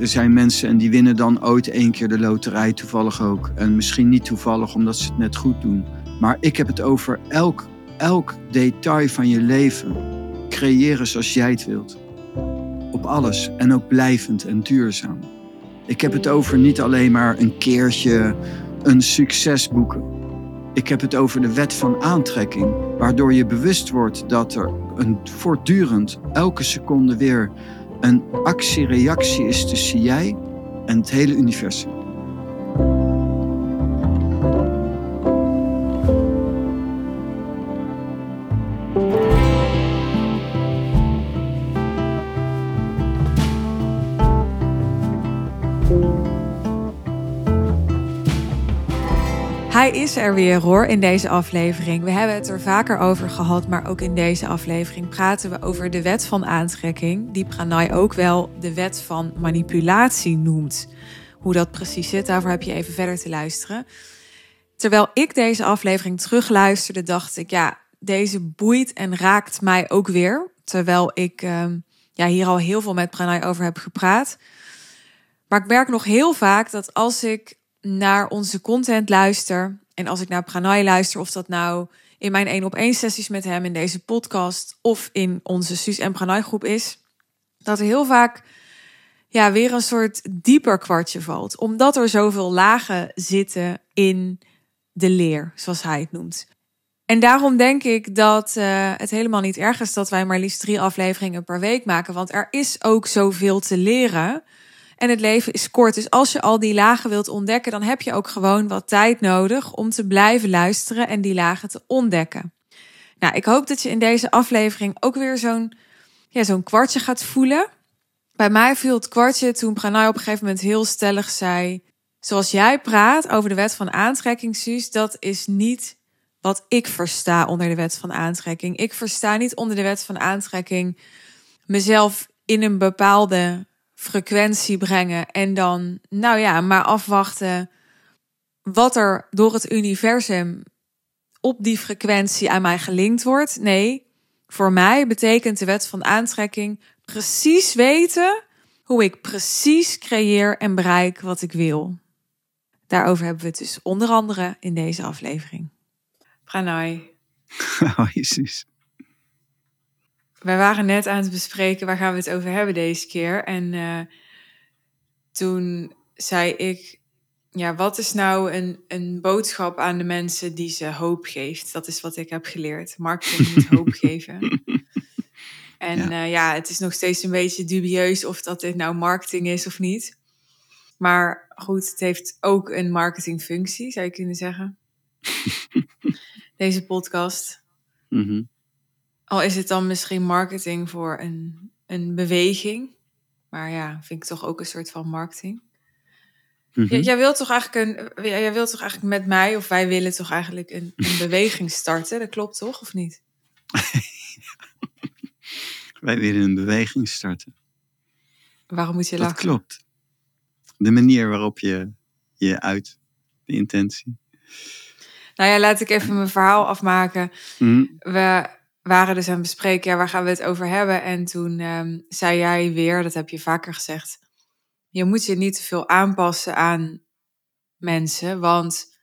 Er zijn mensen en die winnen dan ooit één keer de loterij, toevallig ook. En misschien niet toevallig omdat ze het net goed doen. Maar ik heb het over elk, elk detail van je leven creëren zoals jij het wilt. Op alles en ook blijvend en duurzaam. Ik heb het over niet alleen maar een keertje een succes boeken. Ik heb het over de wet van aantrekking, waardoor je bewust wordt dat er een voortdurend, elke seconde weer, een actie-reactie is tussen jij en het hele universum. Is er weer hoor in deze aflevering. We hebben het er vaker over gehad, maar ook in deze aflevering praten we over de wet van aantrekking, die Pranay ook wel de wet van manipulatie noemt. Hoe dat precies zit, daarvoor heb je even verder te luisteren. Terwijl ik deze aflevering terugluisterde, dacht ik, ja, deze boeit en raakt mij ook weer. Terwijl ik uh, ja, hier al heel veel met Pranay over heb gepraat. Maar ik merk nog heel vaak dat als ik naar onze content luister en als ik naar Pranay luister, of dat nou in mijn één op één sessies met hem in deze podcast of in onze Suus en groep is, dat er heel vaak ja, weer een soort dieper kwartje valt. Omdat er zoveel lagen zitten in de leer, zoals hij het noemt. En daarom denk ik dat uh, het helemaal niet erg is dat wij maar liefst drie afleveringen per week maken. Want er is ook zoveel te leren. En het leven is kort. Dus als je al die lagen wilt ontdekken, dan heb je ook gewoon wat tijd nodig om te blijven luisteren en die lagen te ontdekken. Nou, ik hoop dat je in deze aflevering ook weer zo'n ja, zo'n kwartje gaat voelen. Bij mij viel het kwartje toen Pranay op een gegeven moment heel stellig zei: Zoals jij praat over de wet van aantrekking, Suus, dat is niet wat ik versta onder de wet van aantrekking. Ik versta niet onder de wet van aantrekking mezelf in een bepaalde frequentie brengen en dan, nou ja, maar afwachten wat er door het universum op die frequentie aan mij gelinkt wordt. Nee, voor mij betekent de wet van aantrekking precies weten hoe ik precies creëer en bereik wat ik wil. Daarover hebben we het dus onder andere in deze aflevering. Pranay. Oh, Jezus. Wij waren net aan het bespreken waar gaan we het over hebben deze keer. En uh, toen zei ik, ja, wat is nou een, een boodschap aan de mensen die ze hoop geeft? Dat is wat ik heb geleerd. Marketing moet hoop geven. En ja. Uh, ja, het is nog steeds een beetje dubieus of dat dit nou marketing is of niet. Maar goed, het heeft ook een marketingfunctie, zou je kunnen zeggen. Deze podcast. Mm -hmm. Al is het dan misschien marketing voor een, een beweging. Maar ja, vind ik toch ook een soort van marketing. Mm -hmm. jij wilt toch eigenlijk een, jij wilt toch eigenlijk met mij, of wij willen toch eigenlijk een, een beweging starten? Dat klopt toch, of niet? wij willen een beweging starten. Waarom moet je lachen? Dat klopt. De manier waarop je je uit, de intentie. Nou ja, laat ik even mijn verhaal afmaken. Mm. We waren dus aan het bespreken, ja, waar gaan we het over hebben? En toen um, zei jij weer, dat heb je vaker gezegd, je moet je niet te veel aanpassen aan mensen, want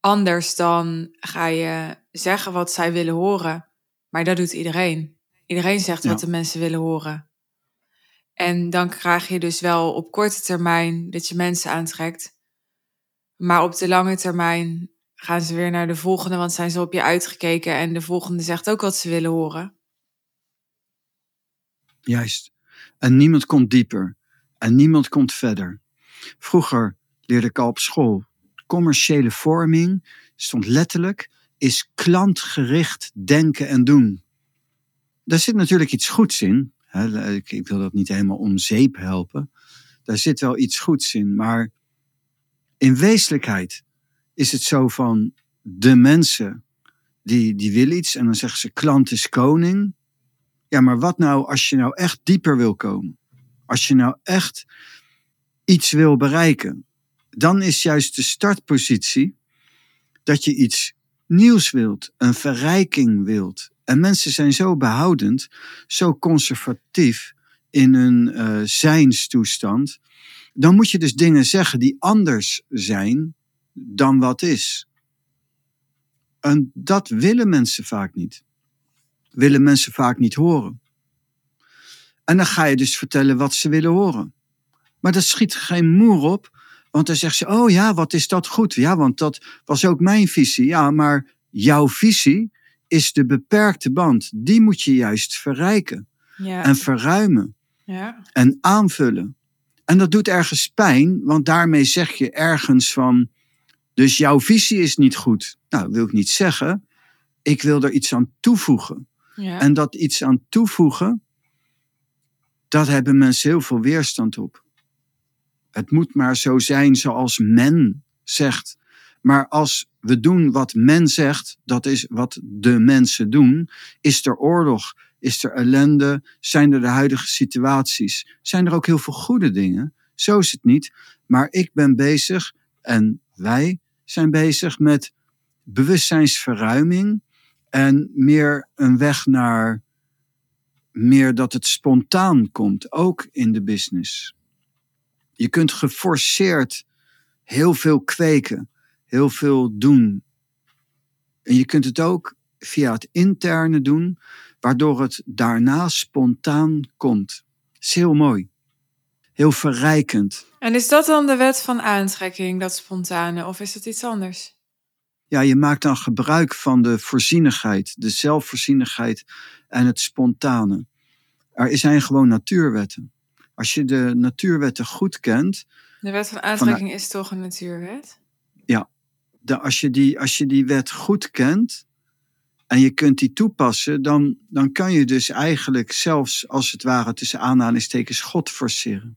anders dan ga je zeggen wat zij willen horen. Maar dat doet iedereen. Iedereen zegt ja. wat de mensen willen horen. En dan krijg je dus wel op korte termijn dat je mensen aantrekt. Maar op de lange termijn gaan ze weer naar de volgende, want zijn ze op je uitgekeken en de volgende zegt ook wat ze willen horen. Juist. En niemand komt dieper. En niemand komt verder. Vroeger leerde ik al op school. Commerciële vorming stond letterlijk is klantgericht denken en doen. Daar zit natuurlijk iets goeds in. Ik wil dat niet helemaal om zeep helpen. Daar zit wel iets goeds in. Maar in wezenlijkheid is het zo van de mensen die, die willen iets en dan zeggen ze klant is koning. Ja, maar wat nou als je nou echt dieper wil komen? Als je nou echt iets wil bereiken, dan is juist de startpositie dat je iets nieuws wilt, een verrijking wilt. En mensen zijn zo behoudend, zo conservatief, in een uh, zijnstoestand, dan moet je dus dingen zeggen die anders zijn dan wat is. En dat willen mensen vaak niet. Willen mensen vaak niet horen. En dan ga je dus vertellen wat ze willen horen. Maar dat schiet geen moer op, want dan zegt ze: Oh ja, wat is dat goed? Ja, want dat was ook mijn visie. Ja, maar jouw visie is de beperkte band. Die moet je juist verrijken Ja. en verruimen ja. en aanvullen. En dat doet ergens pijn, want daarmee zeg je ergens van. Dus jouw visie is niet goed. Nou, dat wil ik niet zeggen. Ik wil er iets aan toevoegen. ja. En dat iets aan toevoegen, dat hebben mensen heel veel weerstand op. Het moet maar zo zijn zoals men zegt. Maar als we doen wat men zegt, dat is wat de mensen doen, is er oorlog, is er ellende, zijn er de huidige situaties, zijn er ook heel veel goede dingen. Zo is het niet. Maar ik ben bezig en wij zijn bezig met bewustzijnsverruiming en meer een weg naar meer dat het spontaan komt, ook in de business. Je kunt geforceerd heel veel kweken, heel veel doen. En je kunt het ook via het interne doen, waardoor het daarna spontaan komt. Dat is heel mooi. Heel verrijkend. En is dat dan de wet van aantrekking, dat spontane, of is dat iets anders? Ja, je maakt dan gebruik van de voorzienigheid, de zelfvoorzienigheid en het spontane. Er zijn gewoon natuurwetten. Als je de natuurwetten goed kent, De wet van aantrekking is toch een natuurwet? de, als, je die, als je die wet goed kent en je kunt die toepassen, dan, dan kan je dus eigenlijk zelfs als het ware tussen aanhalingstekens God forceren.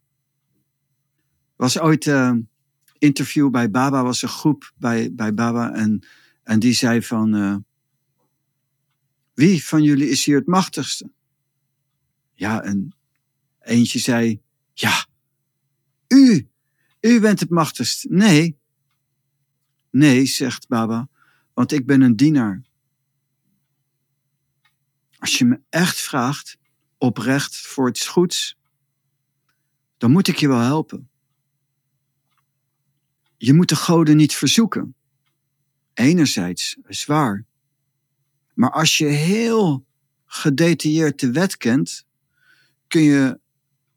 Was ooit een interview bij Baba, was een groep bij, bij Baba en, en die zei van, eh, wie van jullie is hier het machtigste? Ja, en eentje zei, ja, u, u bent het machtigst. Nee, Nee, zegt Baba, want ik ben een dienaar. Als je me echt vraagt, oprecht voor iets goeds, dan moet ik je wel helpen. Je moet de goden niet verzoeken. Enerzijds, is waar. Maar als je heel gedetailleerd de wet kent, kun je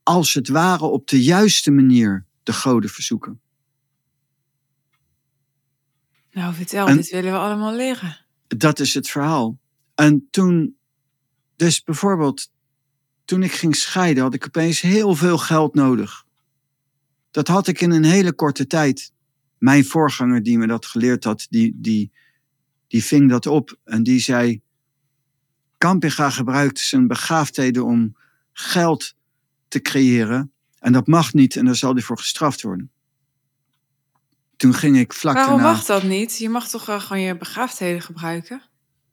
als het ware op de juiste manier de goden verzoeken. Nou, vertel, En- dit willen we allemaal leren. Dat is het verhaal. En toen, dus bijvoorbeeld, toen ik ging scheiden, had ik opeens heel veel geld nodig. Dat had ik in een hele korte tijd. Mijn voorganger die me dat geleerd had, die, die, die ving dat op en die zei: Campinga gebruikt zijn begaafdheden om geld te creëren. En dat mag niet en daar zal hij voor gestraft worden. Toen ging ik vlak Waarom daarna. mag dat niet? Je mag toch wel gewoon je begaafdheden gebruiken?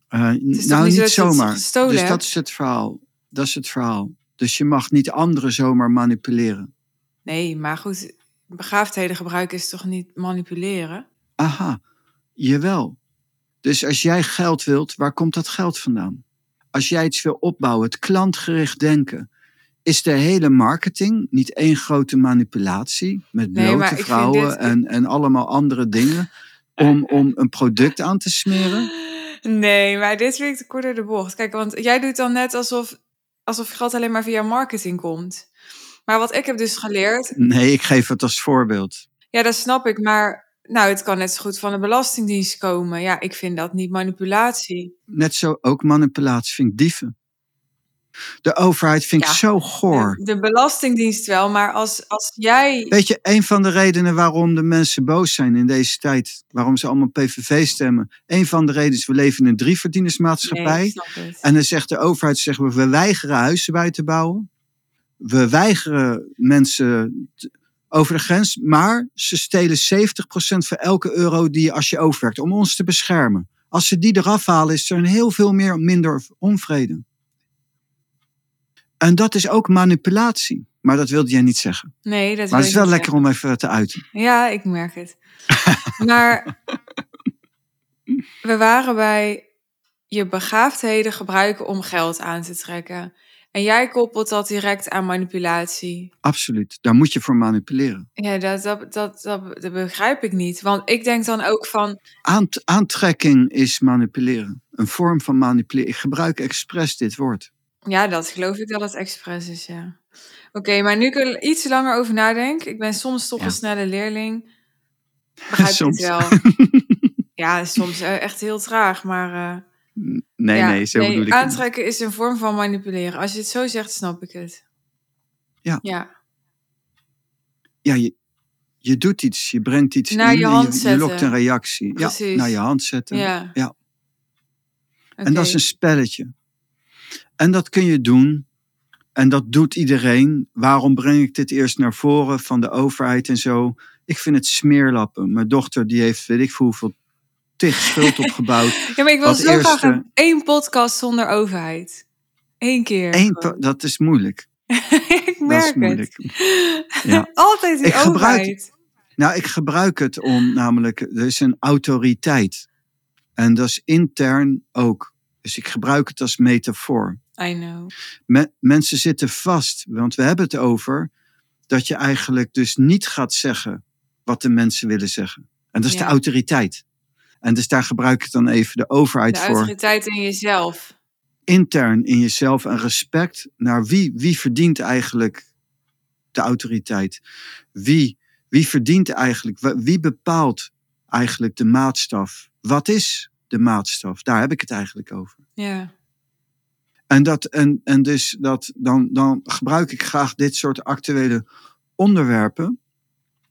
Eh, is nou, niet zomaar. dus hebt? dat is het verhaal. Dat is het verhaal. Dus je mag niet anderen zomaar manipuleren. Nee, maar goed, begaafdheden gebruiken is toch niet manipuleren? Aha, jawel. Dus als jij geld wilt, waar komt dat geld vandaan? Als jij iets wil opbouwen, het klantgericht denken, is de hele marketing niet één grote manipulatie met blote vrouwen dit- en, en allemaal andere dingen om, om een product aan te smeren? Nee, maar dit vind ik te kort door de bocht. Kijk, want jij doet dan net alsof, alsof geld alleen maar via marketing komt. Maar wat ik heb dus geleerd, Nee, ik geef het als voorbeeld. ja, dat snap ik, maar nou, het kan net zo goed van de Belastingdienst komen. Ja, ik vind dat niet manipulatie. Net zo ook manipulatie vind ik dieven. De overheid vind ik Ja. zo goor. De, de Belastingdienst wel, maar als, als jij... Weet je, een van de redenen waarom de mensen boos zijn in deze tijd, waarom ze allemaal PVV stemmen, een van de redenen is we leven in een drieverdienersmaatschappij. Nee. En dan zegt de overheid, zeggen we, we weigeren huizen bij te bouwen. We weigeren mensen over de grens, maar ze stelen 70% van elke euro die je als je overwerkt, om ons te beschermen. Als ze die eraf halen, is er een heel veel meer, minder onvrede. En dat is ook manipulatie. Maar dat wilde jij niet zeggen. Nee, dat Maar het is wel lekker om even te uiten. Ja, ik merk het. maar we waren bij je begaafdheden gebruiken om geld aan te trekken. En jij koppelt dat direct aan manipulatie. Absoluut. Daar moet je voor manipuleren. Ja, dat, dat, dat, dat, begrijp ik niet. Want ik denk dan ook van. Aant, aantrekking is manipuleren. Een vorm van manipuleren. Ik gebruik expres dit woord. Ja, dat geloof ik dat het expres is, ja. Oké, maar nu ik er iets langer over nadenk. Ik ben soms toch Ja. een snelle leerling. Begrijp ik Soms. het wel. Ja, soms eh, echt heel traag, maar... eh, nee, ja, nee, zo bedoel ik het niet. Aantrekken is een vorm van manipuleren. Als je het zo zegt, snap ik het. Ja. Ja, Ja, je, je doet iets. Je brengt iets Naar in. je hand je, je lokt een reactie. Precies. Ja, naar je hand zetten. ja. Ja. En dat is een spelletje. En dat kun je doen. En dat doet iedereen. Waarom breng ik dit eerst naar voren van de overheid en zo? Ik vind het smeerlappen. Mijn dochter die heeft, weet ik veel hoeveel, tig schuld opgebouwd. Ja, maar ik wil zo graag een, één podcast zonder overheid. Eén keer. Eén, dat is moeilijk. ik Dat is merk moeilijk. het. Ja. Altijd die Ik gebruik- overheid. Nou, ik gebruik het om namelijk, er is een autoriteit. En dat is intern ook. Dus ik gebruik het als metafoor. I know. Me- mensen zitten vast, want we hebben het over dat je eigenlijk dus niet gaat zeggen wat de mensen willen zeggen. En dat is Ja. de autoriteit. En dus daar gebruik ik dan even de overheid De voor. autoriteit in jezelf. Intern in jezelf en respect naar wie, wie verdient eigenlijk de autoriteit? Wie, wie verdient eigenlijk, wie bepaalt eigenlijk de maatstaf? Wat is de maatstaf? Daar heb ik het eigenlijk over. Ja. En, dat, en, en dus dat, dan, dan gebruik ik graag dit soort actuele onderwerpen.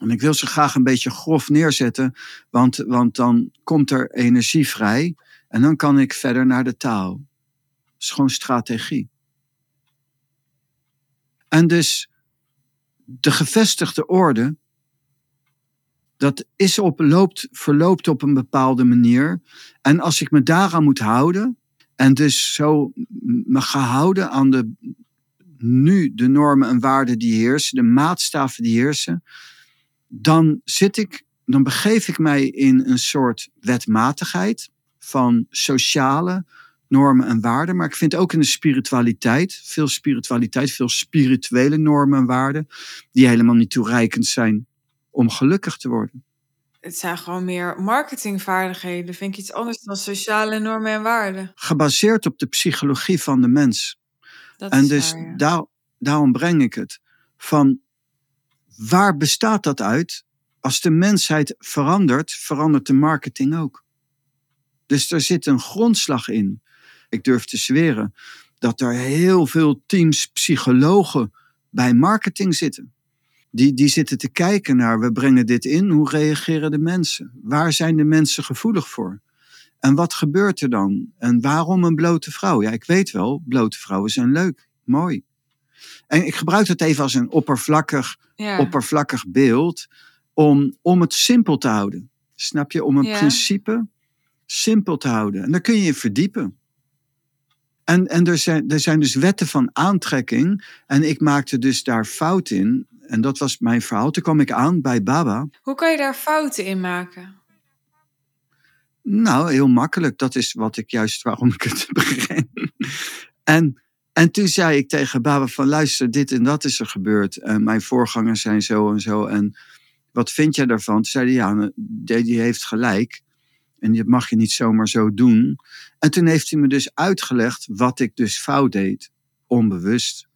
En ik wil ze graag een beetje grof neerzetten, want, want dan komt er energie vrij. En dan kan ik verder naar de taal. Dat is gewoon strategie. En dus de gevestigde orde, dat is op, loopt, verloopt op een bepaalde manier. En als ik me daaraan moet houden, en dus zo me ga houden aan de, nu de normen en waarden die heersen, de maatstaven die heersen, dan zit ik, dan begeef ik mij in een soort wetmatigheid van sociale normen en waarden. Maar ik vind ook in de spiritualiteit, veel spiritualiteit, veel spirituele normen en waarden, die helemaal niet toereikend zijn om gelukkig te worden. Het zijn gewoon meer marketingvaardigheden. Vind ik iets anders dan sociale normen en waarden. Gebaseerd op de psychologie van de mens. Dat En is dus waar, ja. daar, daarom breng ik het. Van waar bestaat dat uit? Als de mensheid verandert, verandert de marketing ook. Dus er zit een grondslag in. Ik durf te zweren dat er heel veel teams psychologen bij marketing zitten. Die, die zitten te kijken naar, we brengen dit in, hoe reageren de mensen? Waar zijn de mensen gevoelig voor? En wat gebeurt er dan? En waarom een blote vrouw? Ja, ik weet wel, blote vrouwen zijn leuk, mooi. En ik gebruik het even als een oppervlakkig, Ja. oppervlakkig beeld om, om het simpel te houden. Snap je? Om een Ja. principe simpel te houden. En daar kun je je verdiepen. En, en er, zijn, er zijn dus wetten van aantrekking. En ik maakte dus daar fout in. En dat was mijn verhaal. Toen kwam ik aan bij Baba. Hoe kan je daar fouten in maken? Nou, heel makkelijk. Dat is wat ik juist waarom ik het begin. En, en toen zei ik tegen Baba van luister, dit en dat is er gebeurd. En mijn voorgangers zijn zo en zo. En wat vind jij daarvan? Toen zei hij, ja, nou, die, die heeft gelijk. En dat mag je niet zomaar zo doen. En toen heeft hij me dus uitgelegd wat ik dus fout deed. Onbewust,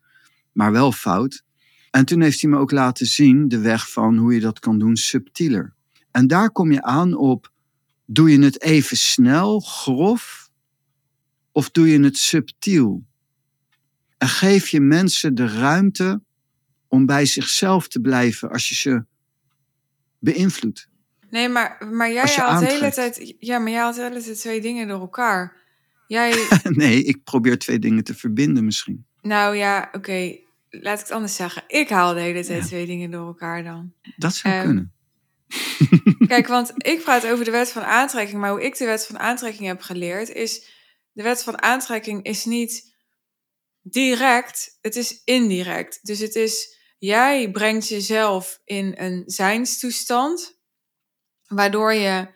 maar wel fout. En toen heeft hij me ook laten zien de weg van hoe je dat kan doen subtieler. En daar kom je aan op Doe je het even snel, grof, of doe je het subtiel? En geef je mensen de ruimte om bij zichzelf te blijven als je ze beïnvloedt. Nee, maar, maar jij haalt de hele tijd... Ja, maar jij haalt de hele tijd twee dingen door elkaar. Jij... Nee, ik probeer twee dingen te verbinden misschien. nou ja, oké. Laat ik het anders zeggen. Ik haal de hele tijd Ja. twee dingen door elkaar dan. Dat zou Ehm, kunnen. Kijk, want ik praat over de wet van aantrekking, maar hoe ik de wet van aantrekking heb geleerd is, de wet van aantrekking is niet direct, het is indirect. Dus het is, jij brengt jezelf in een zijnstoestand, waardoor je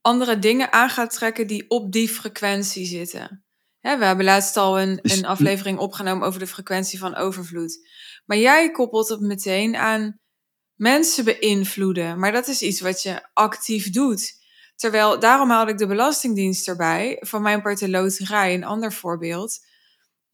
andere dingen aan gaat trekken die op die frequentie zitten. Hè, we hebben laatst al een, Dus- een aflevering opgenomen over de frequentie van overvloed. Maar jij koppelt het meteen aan mensen beïnvloeden. Maar dat is iets wat je actief doet. Terwijl, daarom haalde ik de Belastingdienst erbij. Van mijn part de loterij, een ander voorbeeld.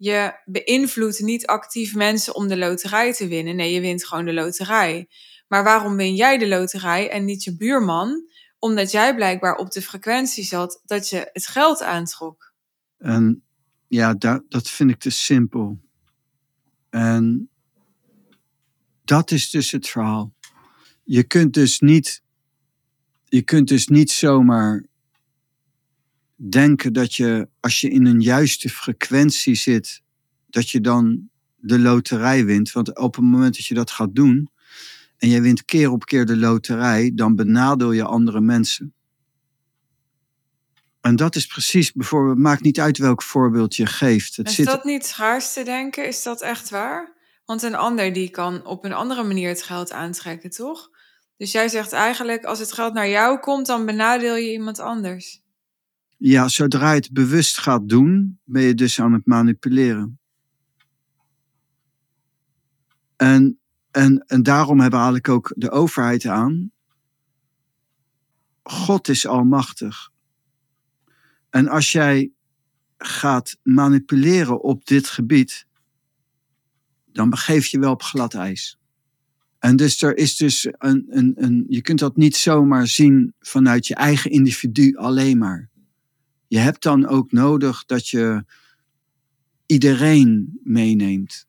Je beïnvloedt niet actief mensen om de loterij te winnen. Nee, je wint gewoon de loterij. Maar waarom win jij de loterij en niet je buurman? Omdat jij blijkbaar op de frequentie zat dat je het geld aantrok. En ja, da- dat vind ik te simpel. En dat is dus het verhaal. Je kunt dus niet, je kunt dus niet zomaar denken dat je, als je in een juiste frequentie zit, dat je dan de loterij wint. Want op het moment dat je dat gaat doen en je wint keer op keer de loterij, dan benadeel je andere mensen. En dat is precies, bijvoorbeeld, het maakt niet uit welk voorbeeld je geeft. Het Is zit, dat niet schaars te denken? Is dat echt waar? Want een ander die kan op een andere manier het geld aantrekken, toch? Dus jij zegt eigenlijk, als het geld naar jou komt, dan benadeel je iemand anders. Ja, zodra je het bewust gaat doen, ben je dus aan het manipuleren. En, en, en daarom hebben eigenlijk ook de overheid aan. God is almachtig. En als jij gaat manipuleren op dit gebied, dan begeef je wel op glad ijs. En dus er is dus een, een, een, je kunt dat niet zomaar zien vanuit je eigen individu alleen maar. Je hebt dan ook nodig dat je iedereen meeneemt,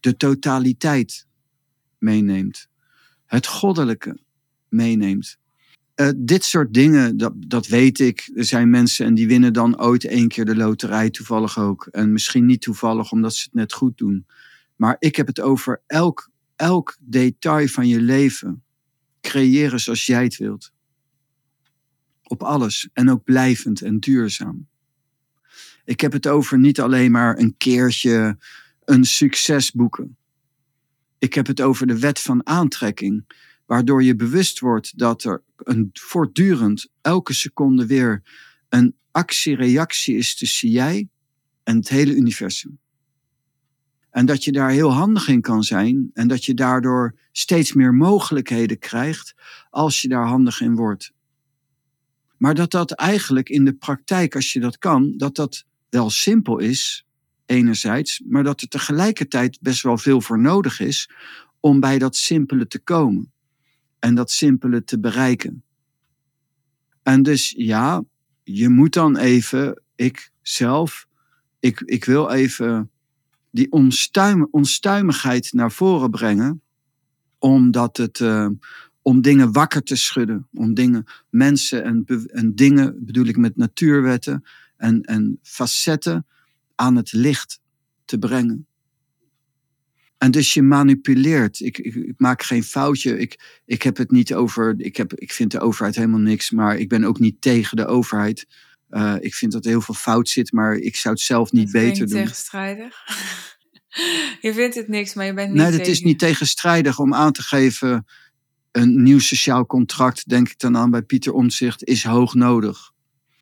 de totaliteit meeneemt, het goddelijke meeneemt. Uh, dit soort dingen, dat, dat weet ik. Er zijn mensen en die winnen dan ooit één keer de loterij, toevallig ook. En misschien niet toevallig omdat ze het net goed doen. Maar ik heb het over elk, elk detail van je leven. Creëren zoals jij het wilt. Op alles. En ook blijvend en duurzaam. Ik heb het over niet alleen maar een keertje een succes boeken. Ik heb het over de wet van aantrekking waardoor je bewust wordt dat er een voortdurend, elke seconde weer, een actie-reactie is tussen jij en het hele universum. En dat je daar heel handig in kan zijn en dat je daardoor steeds meer mogelijkheden krijgt als je daar handig in wordt. Maar dat dat eigenlijk in de praktijk, als je dat kan, dat dat wel simpel is, enerzijds, maar dat er tegelijkertijd best wel veel voor nodig is om bij dat simpele te komen en dat simpele te bereiken. En dus ja, je moet dan even, ik zelf, ik, ik wil even die onstuim, onstuimigheid naar voren brengen, omdat het, uh, om dingen wakker te schudden, om dingen, mensen en, en dingen, bedoel ik met natuurwetten en, en facetten, aan het licht te brengen. En dus je manipuleert. Ik, ik, ik, maak geen foutje. Ik, ik heb het niet over. Ik, heb, ik vind de overheid helemaal niks. Maar ik ben ook niet tegen de overheid. Uh, ik vind dat er heel veel fout zit. Maar ik zou het zelf niet dat beter doen. tegenstrijdig. je vindt het niks, maar je bent niet Nee, het is niet tegenstrijdig om aan te geven. Een nieuw sociaal contract, denk ik dan aan bij Pieter Omtzigt, is hoog nodig.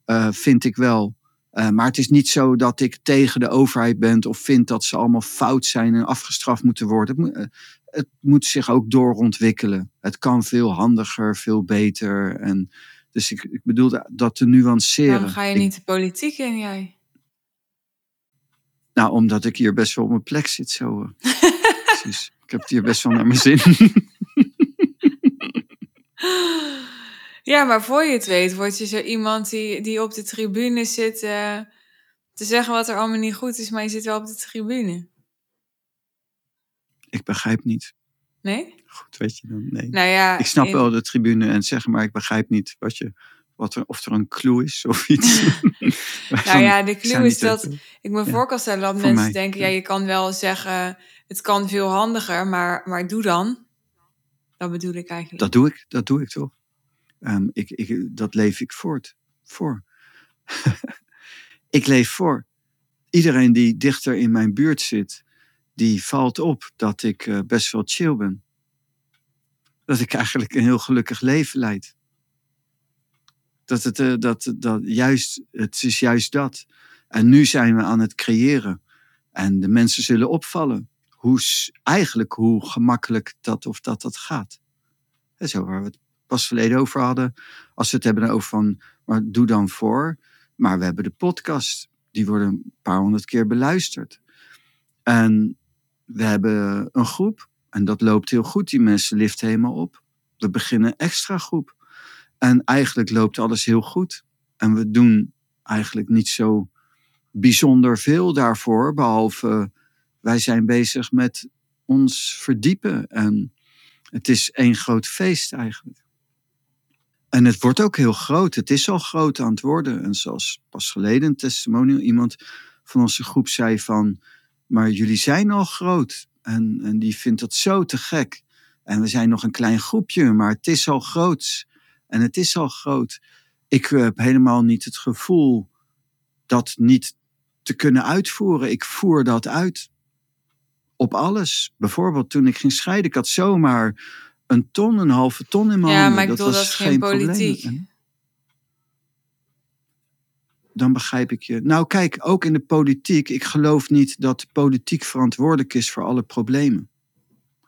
Uh, vind ik wel. Uh, maar het is niet zo dat ik tegen de overheid ben of vind dat ze allemaal fout zijn en afgestraft moeten worden. Het moet, het moet zich ook doorontwikkelen. Het kan veel handiger, veel beter. En dus ik, ik bedoel dat te nuanceren. Waarom ga je niet de politiek in, jij? nou, omdat ik hier best wel op mijn plek zit zo. Precies. Ik heb het hier best wel naar mijn zin. Ja, maar voor je het weet, word je zo iemand die, die op de tribune zit eh, te zeggen wat er allemaal niet goed is, maar je zit wel op de tribune. ik begrijp niet. Nee? Goed, weet je dan? Nee. Nou ja. ik snap in- wel de tribune en zeggen, maar ik begrijp niet wat je, wat er, of er een clue is of iets. Nou ja, de clue is dat ik me Ja, voor kan stellen dat mensen mij, denken, ja. ja, je kan wel zeggen, het kan veel handiger, maar, maar doe dan. Dat bedoel ik eigenlijk. Dat doe ik, dat doe ik toch. Ehm, ik, ik, dat leef ik voort, voor. ik leef voor. Iedereen die dichter in mijn buurt zit, die valt op dat ik eh, best wel chill ben. Dat ik eigenlijk een heel gelukkig leven leid. Dat het, eh, dat, dat juist, het is juist dat. En nu zijn we aan het creëren. En de mensen zullen opvallen. Hoe, eigenlijk hoe gemakkelijk dat of dat dat gaat. En zo waar we het pas verleden over hadden. Als we het hebben over van, maar doe dan voor. Maar we hebben de podcast. Die worden een paar honderd keer beluisterd. En we hebben een groep. En dat loopt heel goed. Die mensen liften helemaal op. We beginnen extra groep. En eigenlijk loopt alles heel goed. En we doen eigenlijk niet zo bijzonder veel daarvoor. Behalve wij zijn bezig met ons verdiepen. En het is één groot feest eigenlijk. En het wordt ook heel groot. Het is al groot aan het worden. En zoals pas geleden een testimonial, iemand van onze groep zei van, maar jullie zijn al groot. En, en die vindt dat zo te gek. En we zijn nog een klein groepje, maar het is al groot. En het is al groot. Ik heb helemaal niet het gevoel dat niet te kunnen uitvoeren. Ik voer dat uit. Op alles. Bijvoorbeeld toen ik ging scheiden, ik had zomaar een ton, een halve ton in mijn ja, handen. maar ik dat bedoel, was dat is geen politiek. Dan begrijp ik je. Nou, kijk, ook in de politiek. Ik geloof niet dat de politiek verantwoordelijk is voor alle problemen.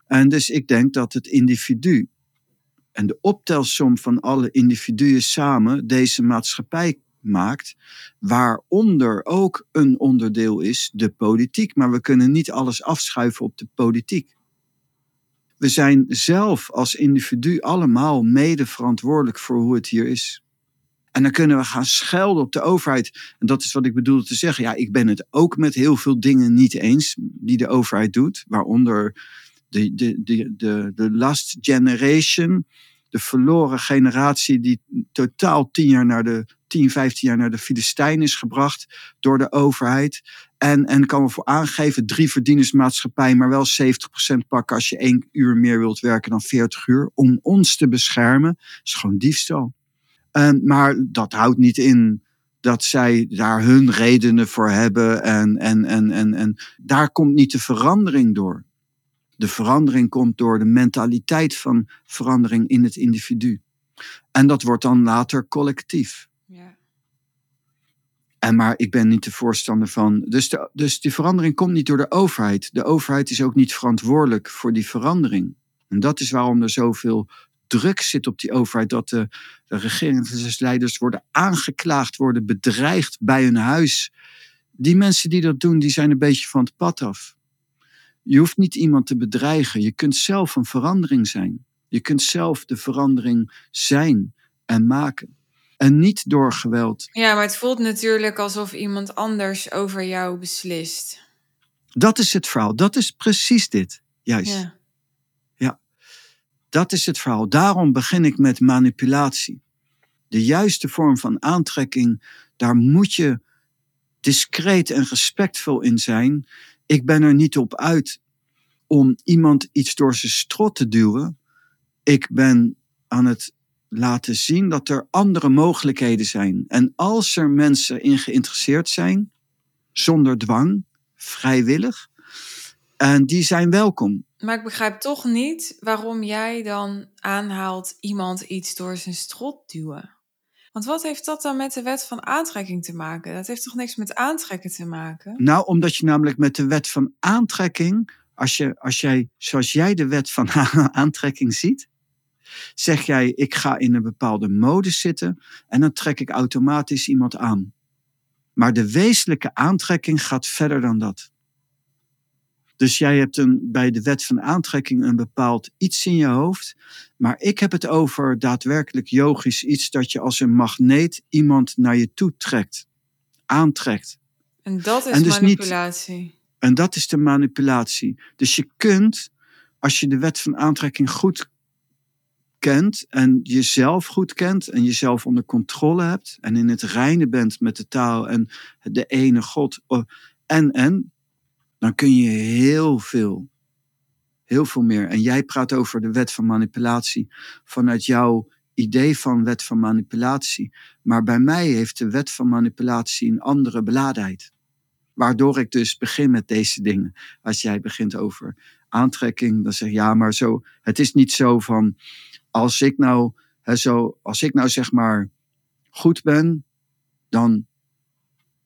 En dus ik denk dat het individu en de optelsom van alle individuen samen deze maatschappij maakt, waaronder ook een onderdeel is de politiek. Maar we kunnen niet alles afschuiven op de politiek. We zijn zelf als individu allemaal mede verantwoordelijk voor hoe het hier is. En dan kunnen we gaan schelden op de overheid. En dat is wat ik bedoelde te zeggen. Ja, ik ben het ook met heel veel dingen niet eens die de overheid doet. Waaronder de, de, de, de, de last generation, de verloren generatie die totaal 10 jaar naar de 10, 15 jaar naar de Filistijn is gebracht door de overheid. En, en kan we voor aangeven, drie verdienersmaatschappij, maar wel 70% pakken als je één uur meer wilt werken dan 40 uur. Om ons te beschermen, is gewoon diefstal. Maar dat houdt niet in dat zij daar hun redenen voor hebben. En, en, en, en, en daar komt niet de verandering door. De verandering komt door de mentaliteit van verandering in het individu. En dat wordt dan later collectief. Maar ik ben niet de voorstander van. Dus, de, dus die verandering komt niet door de overheid. De overheid is ook niet verantwoordelijk voor die verandering. En dat is waarom er zoveel druk zit op die overheid. Dat de, de regeringsleiders worden aangeklaagd, worden bedreigd bij hun huis. Die mensen die dat doen, die zijn een beetje van het pad af. Je hoeft niet iemand te bedreigen. Je kunt zelf een verandering zijn. Je kunt zelf de verandering zijn en maken. En niet door geweld. ja, maar het voelt natuurlijk alsof iemand anders over jou beslist. Dat is het verhaal. Dat is precies dit. Juist. Ja. Dat is het verhaal. Daarom begin ik met manipulatie. De juiste vorm van aantrekking, daar moet je discreet en respectvol in zijn. Ik ben er niet op uit om iemand iets door zijn strot te duwen. Ik ben aan het laten zien dat er andere mogelijkheden zijn. En als er mensen in geïnteresseerd zijn, zonder dwang, vrijwillig, en die zijn welkom. Maar ik begrijp toch niet waarom jij dan aanhaalt iemand iets door zijn strot duwen. Want wat heeft dat dan met de wet van aantrekking te maken? Dat heeft toch niks met aantrekken te maken? Nou, omdat je namelijk met de wet van aantrekking, als, je, als jij, zoals jij de wet van aantrekking ziet, zeg jij, ik ga in een bepaalde mode zitten en dan trek ik automatisch iemand aan. Maar de wezenlijke aantrekking gaat verder dan dat. Dus jij hebt een, bij de wet van aantrekking een bepaald iets in je hoofd. Maar ik heb het over daadwerkelijk yogisch iets dat je als een magneet iemand naar je toe trekt. Aantrekt. En dat is En dus niet- manipulatie. En dat is de manipulatie. Dus je kunt, als je de wet van aantrekking goed kent en jezelf goed kent en jezelf onder controle hebt en in het reine bent met de taal en de ene God oh, en en, dan kun je heel veel, heel veel meer. En jij praat over de wet van manipulatie vanuit jouw idee van wet van manipulatie. Maar bij mij heeft de wet van manipulatie een andere beladenheid. Waardoor ik dus begin met deze dingen. Als jij begint over aantrekking, dan zeg je ja, maar zo. Het is niet zo van als ik nou, hè, zo, als ik nou zeg maar goed ben, dan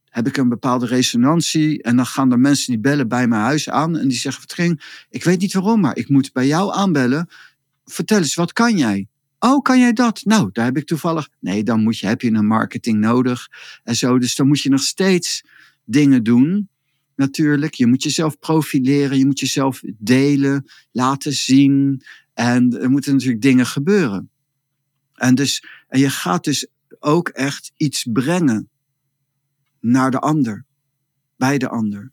heb ik een bepaalde resonantie. En dan gaan er mensen die bellen bij mijn huis aan. En die zeggen, Vertring, ik weet niet waarom, maar ik moet bij jou aanbellen. Vertel eens, wat kan jij? Oh, kan jij dat? Nou, daar heb ik toevallig. Nee, dan moet je, heb je een marketing nodig. En zo. Dus dan moet je nog steeds dingen doen. Natuurlijk. Je moet jezelf profileren. Je moet jezelf delen, laten zien. En er moeten natuurlijk dingen gebeuren. En, dus, en je gaat dus ook echt iets brengen naar de ander, bij de ander.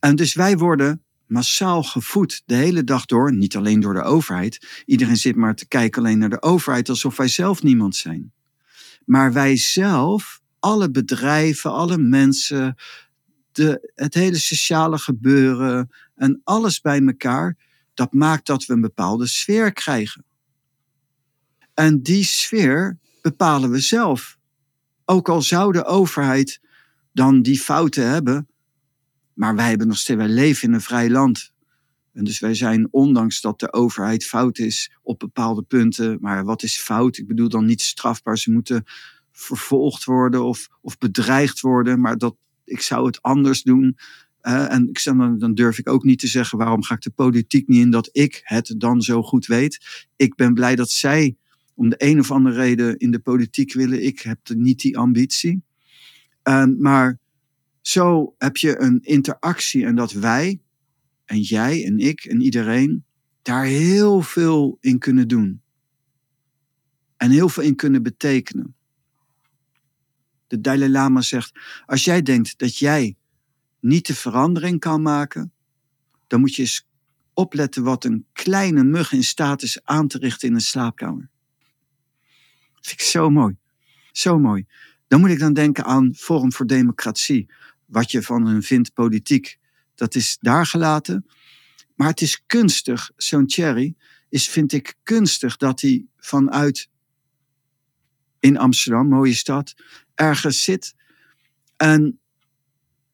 En dus wij worden massaal gevoed de hele dag door, niet alleen door de overheid. Iedereen zit maar te kijken alleen naar de overheid alsof wij zelf niemand zijn. Maar wij zelf, alle bedrijven, alle mensen, de, het hele sociale gebeuren en alles bij elkaar, dat maakt dat we een bepaalde sfeer krijgen. En die sfeer bepalen we zelf. Ook al zou de overheid dan die fouten hebben, maar wij hebben nog steeds, wij leven in een vrij land. En dus wij zijn, ondanks dat de overheid fout is op bepaalde punten, maar wat is fout? Ik bedoel dan niet strafbaar. Ze moeten vervolgd worden of, of bedreigd worden, maar dat, ik zou het anders doen. En ik, dan, dan durf ik ook niet te zeggen waarom ga ik de politiek niet in dat ik het dan zo goed weet. Ik ben blij dat zij om de een of andere reden in de politiek willen. Ik heb niet die ambitie. Uh, maar zo heb je een interactie en dat wij en jij en ik en iedereen daar heel veel in kunnen doen. En heel veel in kunnen betekenen. De Dalai Lama zegt: Als jij denkt dat jij niet de verandering kan maken, dan moet je eens opletten wat een kleine mug in staat is aan te richten in een slaapkamer. Dat vind ik zo mooi. Zo mooi. Dan moet ik dan denken aan Forum voor Democratie. Wat je van hen vindt politiek, dat is daar gelaten. Maar het is kunstig, zo'n Cherry is, vind ik, kunstig dat hij vanuit in Amsterdam, mooie stad, ergens zit. En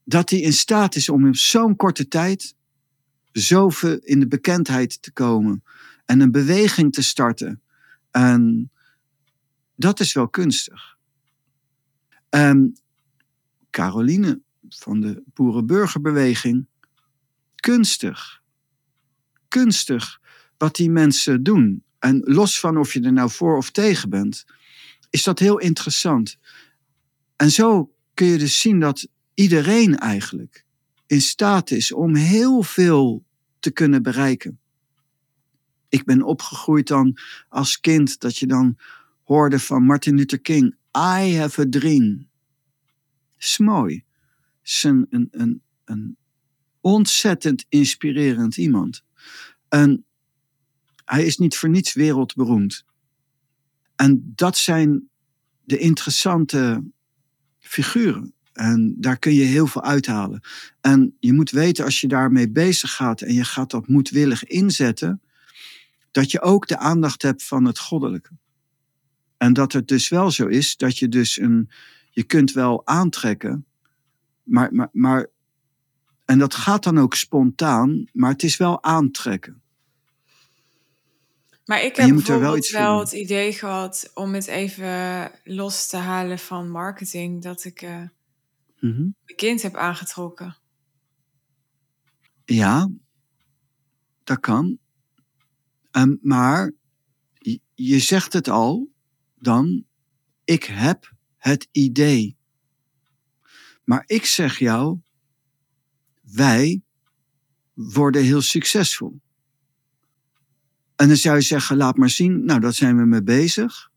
dat hij in staat is om in zo'n korte tijd zoveel in de bekendheid te komen en een beweging te starten. En dat is wel kunstig. En Caroline van de boerenburgerbeweging, kunstig. Kunstig wat die mensen doen. En los van of je er nou voor of tegen bent, is dat heel interessant. En zo kun je dus zien dat iedereen eigenlijk in staat is om heel veel te kunnen bereiken. Ik ben opgegroeid dan als kind dat je dan hoorde van Martin Luther King: I have a dream. is mooi. is een, een, een, een ontzettend inspirerend iemand. En hij is niet voor niets wereldberoemd. En dat zijn de interessante figuren. En daar kun je heel veel uithalen. En je moet weten, als je daarmee bezig gaat en je gaat dat moedwillig inzetten, dat je ook de aandacht hebt van het goddelijke. En dat het dus wel zo is dat je dus een, je kunt wel aantrekken, maar, maar, maar en dat gaat dan ook spontaan, maar het is wel aantrekken. Maar ik heb bijvoorbeeld wel, wel het idee gehad om het even los te halen van marketing, dat ik uh, mm mijn kind heb aangetrokken. Ja, dat kan. Um, maar je zegt het al, dan, ik heb het idee. Maar ik zeg jou, wij worden heel succesvol. En dan zou je zeggen, laat maar zien, nou, dat zijn we mee bezig.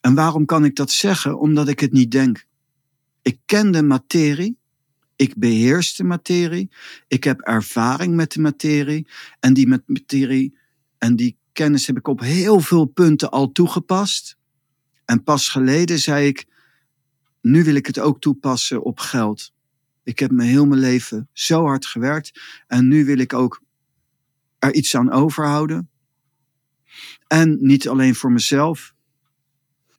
En waarom kan ik dat zeggen? Omdat ik het niet denk. Ik ken de materie, ik beheers de materie, ik heb ervaring met de materie en die materie en die kennis heb ik op heel veel punten al toegepast. En pas geleden zei ik, nu wil ik het ook toepassen op geld. Ik heb me heel mijn leven zo hard gewerkt en nu wil ik ook er iets aan overhouden. En niet alleen voor mezelf.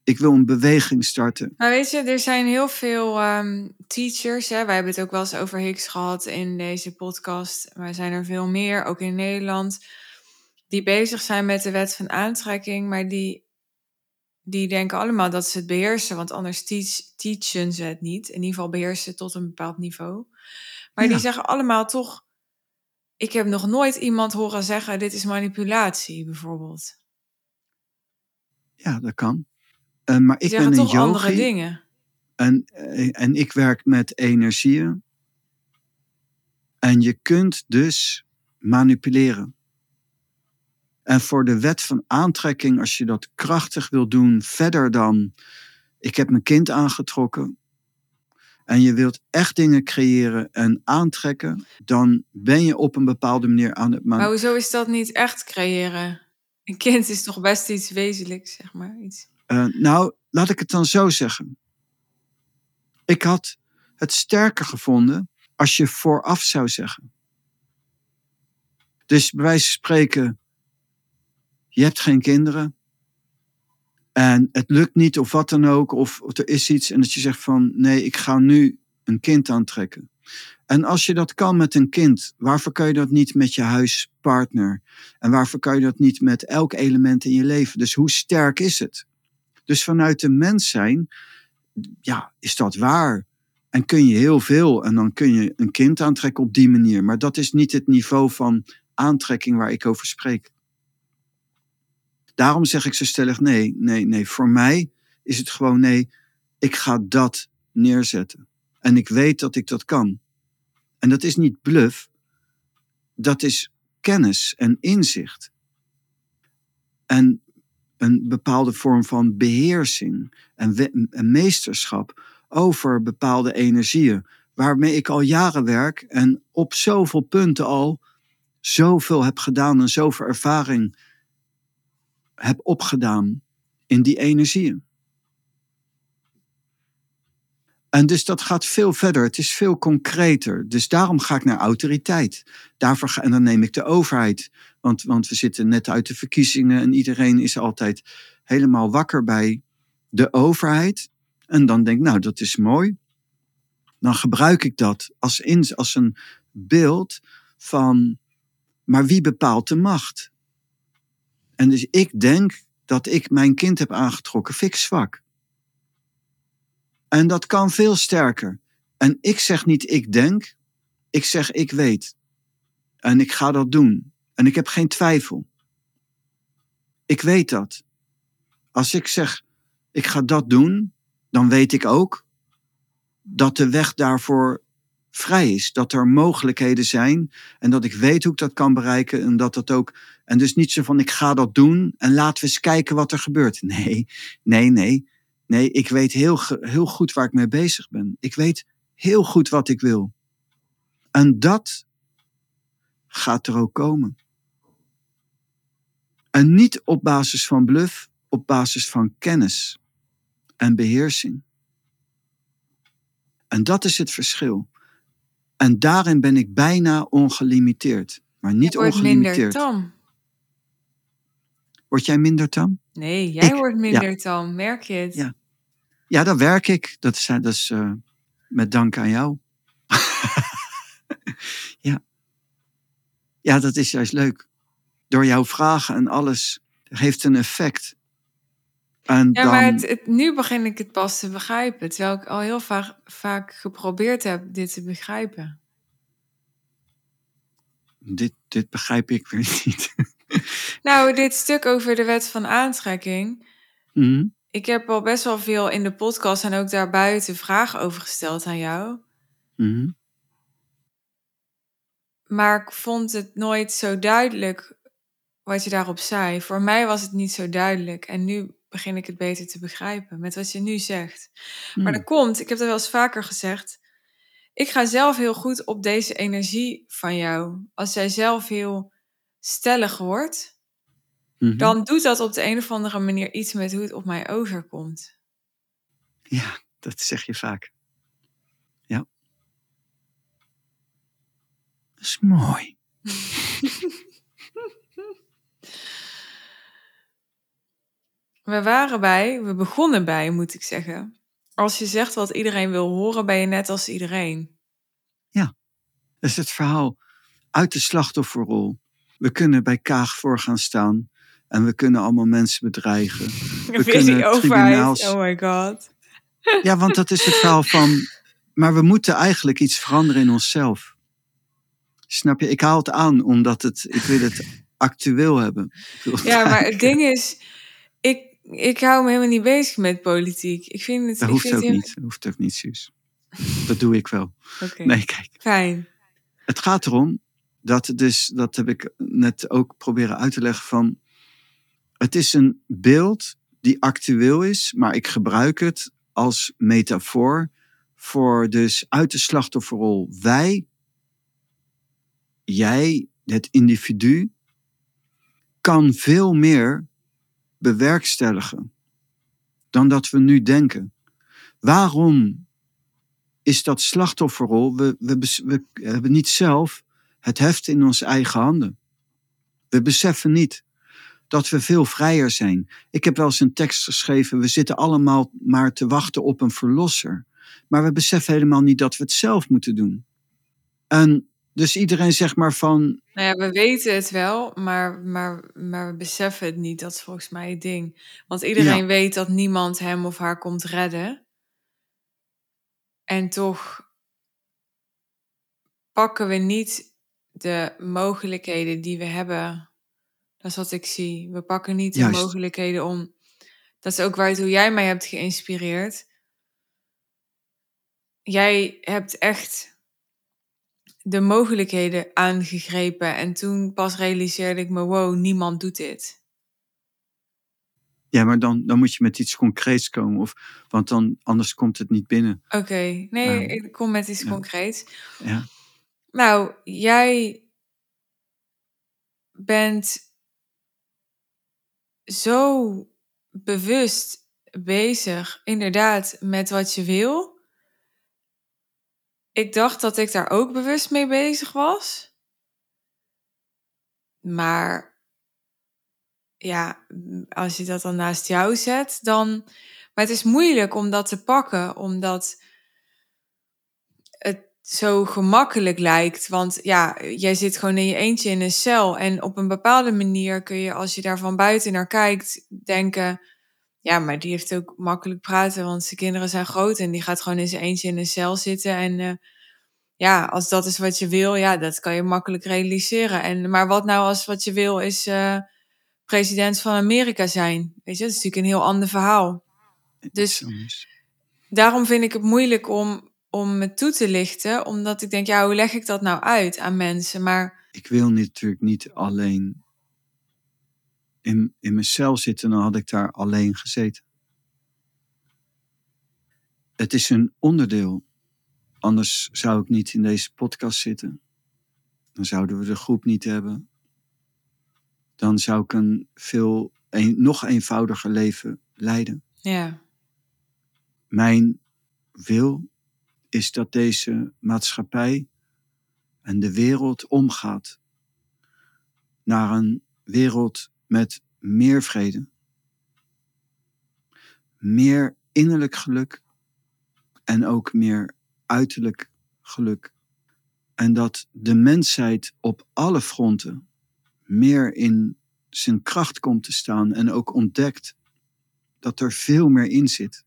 Ik wil een beweging starten. Maar weet je, er zijn heel veel ehm, teachers. Hè? Wij hebben het ook wel eens over Higgs gehad in deze podcast. Maar er zijn er veel meer, ook in Nederland, die bezig zijn met de wet van aantrekking, maar die die denken allemaal dat ze het beheersen, want anders teach, teachen ze het niet. In ieder geval beheersen ze tot een bepaald niveau. Maar die zeggen allemaal toch, ik heb nog nooit iemand horen zeggen, dit is manipulatie bijvoorbeeld. Ja, dat kan. Eh, maar ik ben een toch andere yogi dingen. en, eh, en ik werk met energieën. En je kunt dus manipuleren. En voor de wet van aantrekking, als je dat krachtig wil doen, verder dan ik heb mijn kind aangetrokken. En je wilt echt dingen creëren en aantrekken, dan ben je op een bepaalde manier aan het Maar hoezo is dat niet echt creëren? Een kind is toch best iets wezenlijks, zeg maar. Iets. Eh, nou, laat ik het dan zo zeggen. Ik had het sterker gevonden als je vooraf zou zeggen. Dus bij wijze van spreken, je hebt geen kinderen. En het lukt niet of wat dan ook. Of, of er is iets en dat je zegt van nee, ik ga nu een kind aantrekken. En als je dat kan met een kind, waarvoor kan je dat niet met je huispartner? En waarvoor kan je dat niet met elk element in je leven? Dus hoe sterk is het? Dus vanuit de mens zijn, ja, is dat waar? En kun je heel veel en dan kun je een kind aantrekken op die manier. Maar dat is niet het niveau van aantrekking waar ik over spreek. Daarom zeg ik zo stellig nee, nee, nee. Voor mij is het gewoon nee, ik ga dat neerzetten. En ik weet dat ik dat kan. En dat is niet bluff, dat is kennis en inzicht. En een bepaalde vorm van beheersing en, meesterschap over bepaalde energieën, waarmee ik al jaren werk en op zoveel punten al zoveel heb gedaan en zoveel ervaring heb opgedaan in die energieën. En dus dat gaat veel verder. Het is veel concreter. Dus daarom ga ik naar autoriteit. Daarvoor ga, en dan neem ik de overheid. Want, want we zitten net uit de verkiezingen en iedereen is altijd helemaal wakker bij de overheid. En dan denk ik, nou, dat is mooi. Dan gebruik ik dat als, als een beeld van, maar wie bepaalt de macht? En dus ik denk dat ik mijn kind heb aangetrokken, vind ik zwak. En dat kan veel sterker. En ik zeg niet ik denk, ik zeg ik weet. En ik ga dat doen. En ik heb geen twijfel. Ik weet dat. Als ik zeg ik ga dat doen, dan weet ik ook dat de weg daarvoor vrij is. Dat er mogelijkheden zijn en dat ik weet hoe ik dat kan bereiken en dat dat ook. En dus niet zo van ik ga dat doen en laten we eens kijken wat er gebeurt. Nee, nee, nee. Nee, ik weet heel, heel goed waar ik mee bezig ben. Ik weet heel goed wat ik wil. En dat gaat er ook komen. En niet op basis van bluff, op basis van kennis en beheersing. En dat is het verschil. En daarin ben ik bijna ongelimiteerd. Maar niet wordt minder ongelimiteerd. tam. Word jij minder tam? Nee, jij Ik- wordt minder tam. Merk je het? Ja. Ja, dat werk ik. Dat is, dat is eh, met dank aan jou. ja. Dat is juist leuk. Door jouw vragen en alles heeft een effect. En Ja, dan, maar het, het- nu begin ik het pas te begrijpen. Terwijl ik al heel vaak, vaak geprobeerd heb dit te begrijpen. dit, dit begrijp ik weer niet. Nou, dit stuk over de wet van aantrekking. Mhm. Ik heb al best wel veel in de podcast en ook daarbuiten vragen over gesteld aan jou. Mhm. Maar ik vond het nooit zo duidelijk wat je daarop zei. Voor mij was het niet zo duidelijk. En nu begin ik het beter te begrijpen met wat je nu zegt. Maar Mhm. dat komt, ik heb dat wel eens vaker gezegd. Ik ga zelf heel goed op deze energie van jou. Als jij zelf heel stellig wordt, Mhm. dan doet dat op de een of andere manier iets met hoe het op mij overkomt. Ja, dat zeg je vaak. Ja. Dat is mooi. We waren bij, we begonnen bij, moet ik zeggen. Als je zegt wat iedereen wil horen, ben je net als iedereen. Dat is het verhaal uit de slachtofferrol. We kunnen bij Kaag voor gaan staan En we kunnen allemaal mensen bedreigen. We Weer kunnen tribunaals. Oh my god. Ja, want dat is het verhaal van. Maar we moeten eigenlijk iets veranderen in onszelf. Snap je? Ik haal het aan omdat het. Ik wil het actueel hebben. Ik Ja, maar het ding is, ik, ik hou me helemaal niet bezig met politiek. Ik vind het. Dat ik hoeft vind ook het niet. Dat hoeft ook niet, Suus. Dat doe ik wel. Oké, Nee, kijk. fijn. Het gaat erom dat het dus, dat heb ik net ook proberen uit te leggen van, het is een beeld die actueel is, maar ik gebruik het als metafoor voor dus uit de slachtofferrol wij, jij, het individu, kan veel meer bewerkstelligen dan dat we nu denken. Waarom is dat slachtofferrol? We, we, we hebben niet zelf het heft in onze eigen handen. We beseffen niet dat we veel vrijer zijn. Ik heb wel eens een tekst geschreven, we zitten allemaal maar te wachten op een verlosser. Maar we beseffen helemaal niet dat we het zelf moeten doen. En dus iedereen zegt maar van, Nou ja, we weten het wel, maar, maar, maar we beseffen het niet. Dat is volgens mij het ding. Want iedereen Ja. weet dat niemand hem of haar komt redden. En toch pakken we niet de mogelijkheden die we hebben. Dat is wat ik zie. We pakken niet Juist. de mogelijkheden om. Dat is ook waartoe jij mij hebt geïnspireerd. Jij hebt echt de mogelijkheden aangegrepen. En toen pas realiseerde ik me: wow, niemand doet dit. ja, maar dan, dan moet je met iets concreets komen, of, want dan, anders komt het niet binnen. Oké, nee, Ja. ik kom met iets Ja. concreets. Ja, Nou, jij bent zo bewust bezig, inderdaad, met wat je wil. Ik dacht dat ik daar ook bewust mee bezig was. Maar ja, als je dat dan naast jou zet, dan. Maar het is moeilijk om dat te pakken, omdat het zo gemakkelijk lijkt. Want ja, jij zit gewoon in je eentje in een cel. En op een bepaalde manier kun je, als je daar van buiten naar kijkt, denken. Ja, maar die heeft ook makkelijk praten, want zijn kinderen zijn groot en die gaat gewoon in zijn eentje in een cel zitten. En eh, ja, als dat is wat je wil, ja, dat kan je makkelijk realiseren. En, maar wat nou als wat je wil is eh, president van Amerika zijn? Weet je, dat is natuurlijk een heel ander verhaal. Dus daarom vind ik het moeilijk om, om me toe te lichten, omdat ik denk, ja, hoe leg ik dat nou uit aan mensen? Maar Ik wil natuurlijk niet alleen in, in mijn cel zitten, dan had ik daar alleen gezeten. Het is een onderdeel. Anders zou ik niet in deze podcast zitten. Dan zouden we de groep niet hebben. Dan zou ik een veel een, nog eenvoudiger leven leiden. ja, Mijn wil is dat deze maatschappij en de wereld omgaat naar een wereld met meer vrede, meer innerlijk geluk en ook meer uiterlijk geluk. En dat de mensheid op alle fronten meer in zijn kracht komt te staan en ook ontdekt dat er veel meer in zit.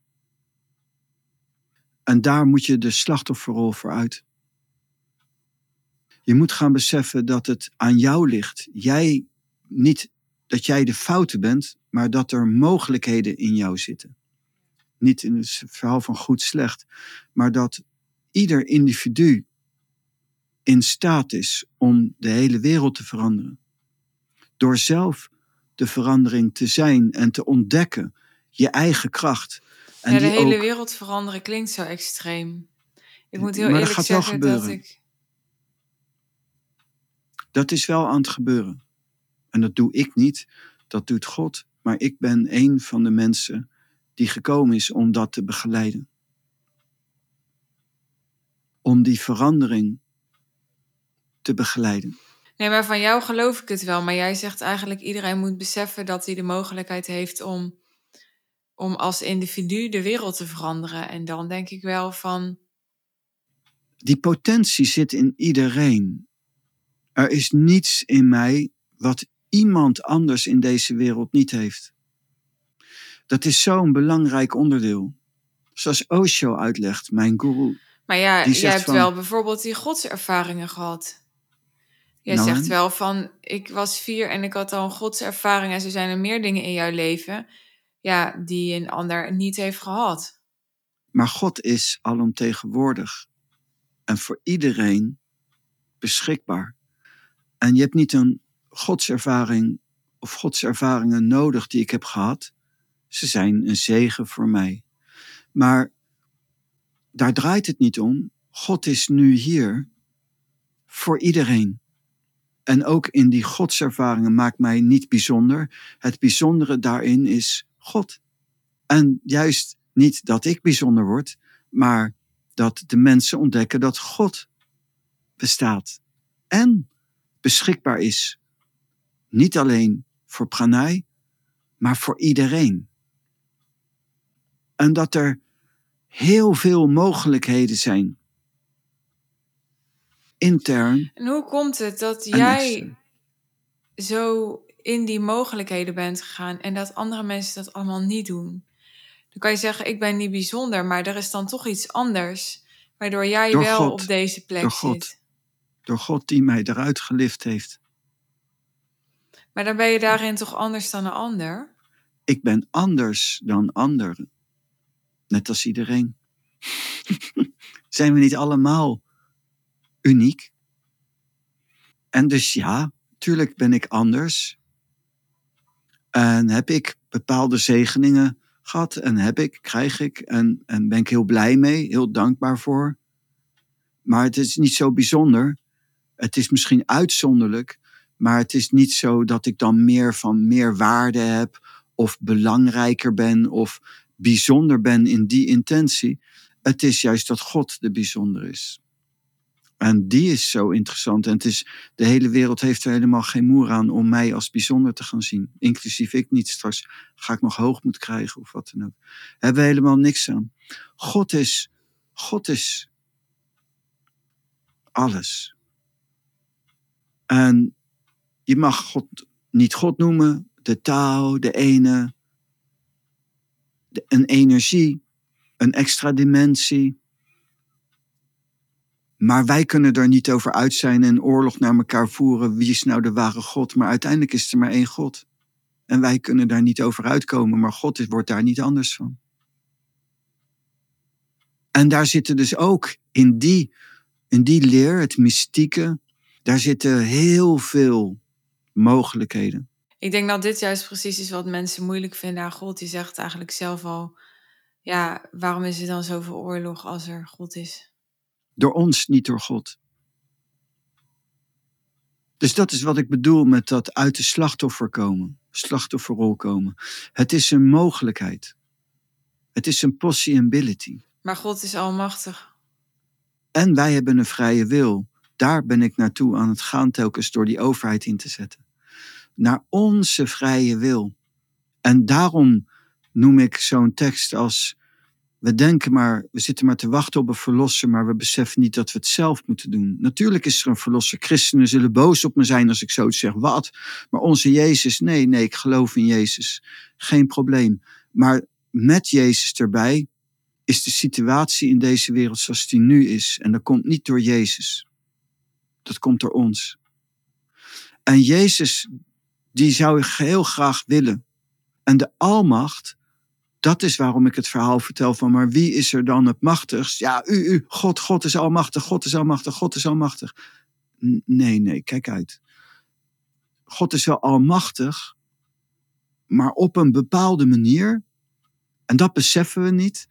En daar moet je de slachtofferrol voor uit. Je moet gaan beseffen dat het aan jou ligt. Jij niet dat jij de foute bent, maar dat er mogelijkheden in jou zitten. Niet in het verhaal van goed slecht, maar dat ieder individu in staat is om de hele wereld te veranderen. Door zelf de verandering te zijn en te ontdekken, je eigen kracht. En ja de hele ook- wereld veranderen klinkt zo extreem. Ik moet heel Maar dat eerlijk gaat wel zeggen dat gebeuren. ik... Dat is wel aan het gebeuren. En dat doe ik niet, dat doet God. Maar ik ben een van de mensen die gekomen is om dat te begeleiden. Om die verandering te begeleiden. Nee, maar van jou geloof ik het wel. Maar jij zegt eigenlijk iedereen moet beseffen dat hij de mogelijkheid heeft om, om als individu de wereld te veranderen. En dan denk ik wel van, Die potentie zit in iedereen. Er is niets in mij wat iemand anders in deze wereld niet heeft. Dat is zo'n belangrijk onderdeel. Zoals Osho uitlegt, mijn guru. Maar ja, jij hebt van- wel bijvoorbeeld die godservaringen gehad. Jij Nou, zegt wel van, ik was vier en ik had al een godservaring en zo zijn er meer dingen in jouw leven, ja, die een ander niet heeft gehad. Maar God is alomtegenwoordig en voor iedereen beschikbaar. En je hebt niet een godservaring of godservaringen nodig die ik heb gehad. Ze zijn een zegen voor mij. Maar daar draait het niet om. God is nu hier voor iedereen. En ook in die godservaringen maakt mij niet bijzonder. Het bijzondere daarin is God. En juist niet dat ik bijzonder word, maar dat de mensen ontdekken dat God bestaat en beschikbaar is. Niet alleen voor Pranay, maar voor iedereen. En dat er heel veel mogelijkheden zijn. Intern En hoe komt het dat jij extern. zo in die mogelijkheden bent gegaan en dat andere mensen dat allemaal niet doen? Dan kan je zeggen, ik ben niet bijzonder, maar er is dan toch iets anders, waardoor jij Door wel God. op deze plek Door God. zit. Door God die mij eruit gelift heeft. Maar dan ben je daarin toch anders dan een ander? Ik ben anders dan anderen. Net als iedereen. Zijn we niet allemaal uniek? En dus ja, tuurlijk ben ik anders. En heb ik bepaalde zegeningen gehad. En heb ik, krijg ik. En, en ben ik heel blij mee, heel dankbaar voor. Maar het is niet zo bijzonder. Het is misschien uitzonderlijk. Maar het is niet zo dat ik dan meer van meer waarde heb. Of belangrijker ben. Of bijzonder ben in die intentie. Het is juist dat God de bijzonder is. En die is zo interessant. En het is, de hele wereld heeft er helemaal geen moer aan om mij als bijzonder te gaan zien. Inclusief ik niet. Straks ga ik nog hoogmoed krijgen of wat dan ook. Hebben we helemaal niks aan. God is, God is alles. En je mag God niet God noemen, de taal, de ene, een energie, een extra dimensie. Maar wij kunnen er niet over uit zijn en oorlog naar elkaar voeren. Wie is nou de ware God? Maar uiteindelijk is er maar één God. En wij kunnen daar niet over uitkomen, maar God is, wordt daar niet anders van. En daar zitten dus ook in die, in die leer, het mystieke, daar zitten heel veel mogelijkheden. Ik denk dat dit juist precies is wat mensen moeilijk vinden aan God. Die zegt eigenlijk zelf al, ja, waarom is er dan zoveel oorlog als er God is? Door ons, niet door God. Dus dat is wat ik bedoel met dat uit de slachtoffer komen, slachtofferrol komen. Het is een mogelijkheid. Het is een possibility. Maar God is almachtig. En wij hebben een vrije wil. Daar ben ik naartoe aan het gaan telkens door die overheid in te zetten. Naar onze vrije wil. En daarom noem ik zo'n tekst als we denken maar, we zitten maar te wachten op een verlosser, maar we beseffen niet dat we het zelf moeten doen. Natuurlijk is er een verlosser. Christenen zullen boos op me zijn als ik zo zeg. Wat? Maar onze Jezus, nee, nee, ik geloof in Jezus. Geen probleem. Maar met Jezus erbij is de situatie in deze wereld zoals die nu is. En dat komt niet door Jezus. Dat komt door ons. En Jezus, die zou ik heel graag willen. En de almacht, dat is waarom ik het verhaal vertel van, maar wie is er dan het machtigst? Ja, u, u, God, God is almachtig, God is almachtig, God is almachtig. Nee, nee, kijk uit. God is wel almachtig, maar op een bepaalde manier, en dat beseffen we niet,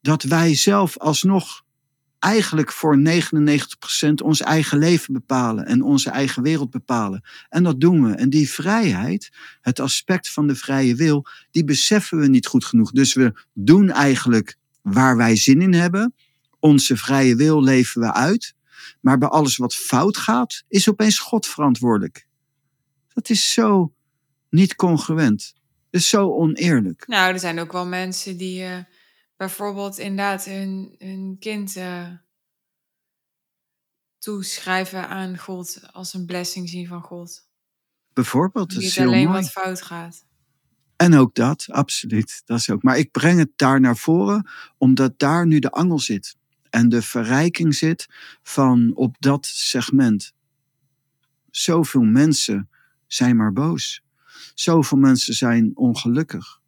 dat wij zelf alsnog eigenlijk voor 99% ons eigen leven bepalen en onze eigen wereld bepalen. En dat doen we. En die vrijheid, het aspect van de vrije wil, die beseffen we niet goed genoeg. Dus we doen eigenlijk waar wij zin in hebben. Onze vrije wil leven we uit. Maar bij alles wat fout gaat, is opeens God verantwoordelijk. Dat is zo niet congruent. Dat is zo oneerlijk. Nou, er zijn ook wel mensen die eh, bijvoorbeeld inderdaad hun, hun kind eh, toeschrijven aan God als een blessing zien van God. Bijvoorbeeld, dat is heel alleen mooi. wat fout gaat. En ook dat, absoluut. Dat is ook. Maar ik breng het daar naar voren, omdat daar nu de angel zit. En de verrijking zit van op dat segment. Zoveel mensen zijn maar boos. Zoveel mensen zijn ongelukkig.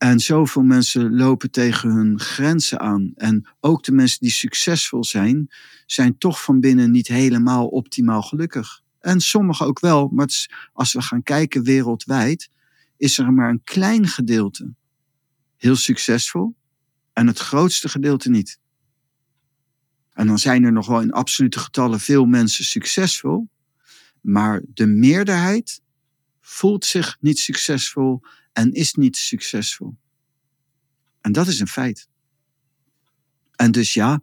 En zoveel mensen lopen tegen hun grenzen aan. En ook de mensen die succesvol zijn, zijn toch van binnen niet helemaal optimaal gelukkig. En sommigen ook wel, maar als we gaan kijken wereldwijd, is er maar een klein gedeelte heel succesvol en het grootste gedeelte niet. En dan zijn er nog wel in absolute getallen veel mensen succesvol, maar de meerderheid voelt zich niet succesvol en is niet succesvol. En dat is een feit. En dus ja,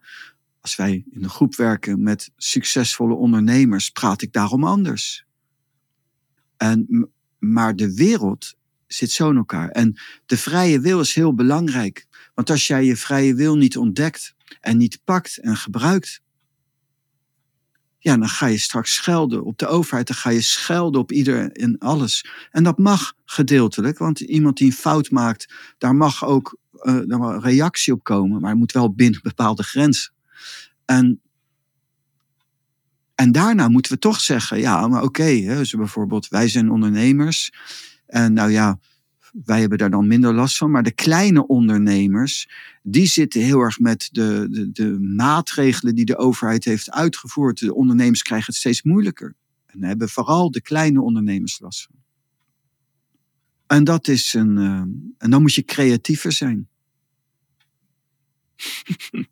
als wij in een groep werken met succesvolle ondernemers, praat ik daarom anders. En, maar de wereld zit zo in elkaar. En de vrije wil is heel belangrijk. Want als jij je vrije wil niet ontdekt en niet pakt en gebruikt, ja, dan ga je straks schelden op de overheid. Dan ga je schelden op ieder en alles. En dat mag gedeeltelijk, want iemand die een fout maakt, daar mag ook eh, een reactie op komen. Maar het moet wel binnen bepaalde grenzen. En, en daarna moeten we toch zeggen, ja, maar oké, hè, dus bijvoorbeeld wij zijn ondernemers. En nou ja, wij hebben daar dan minder last van. Maar de kleine ondernemers, die zitten heel erg met de, de, de maatregelen die de overheid heeft uitgevoerd. De ondernemers krijgen het steeds moeilijker. En daar hebben vooral de kleine ondernemers last van. En dat is een. eh, en dan moet je creatiever zijn.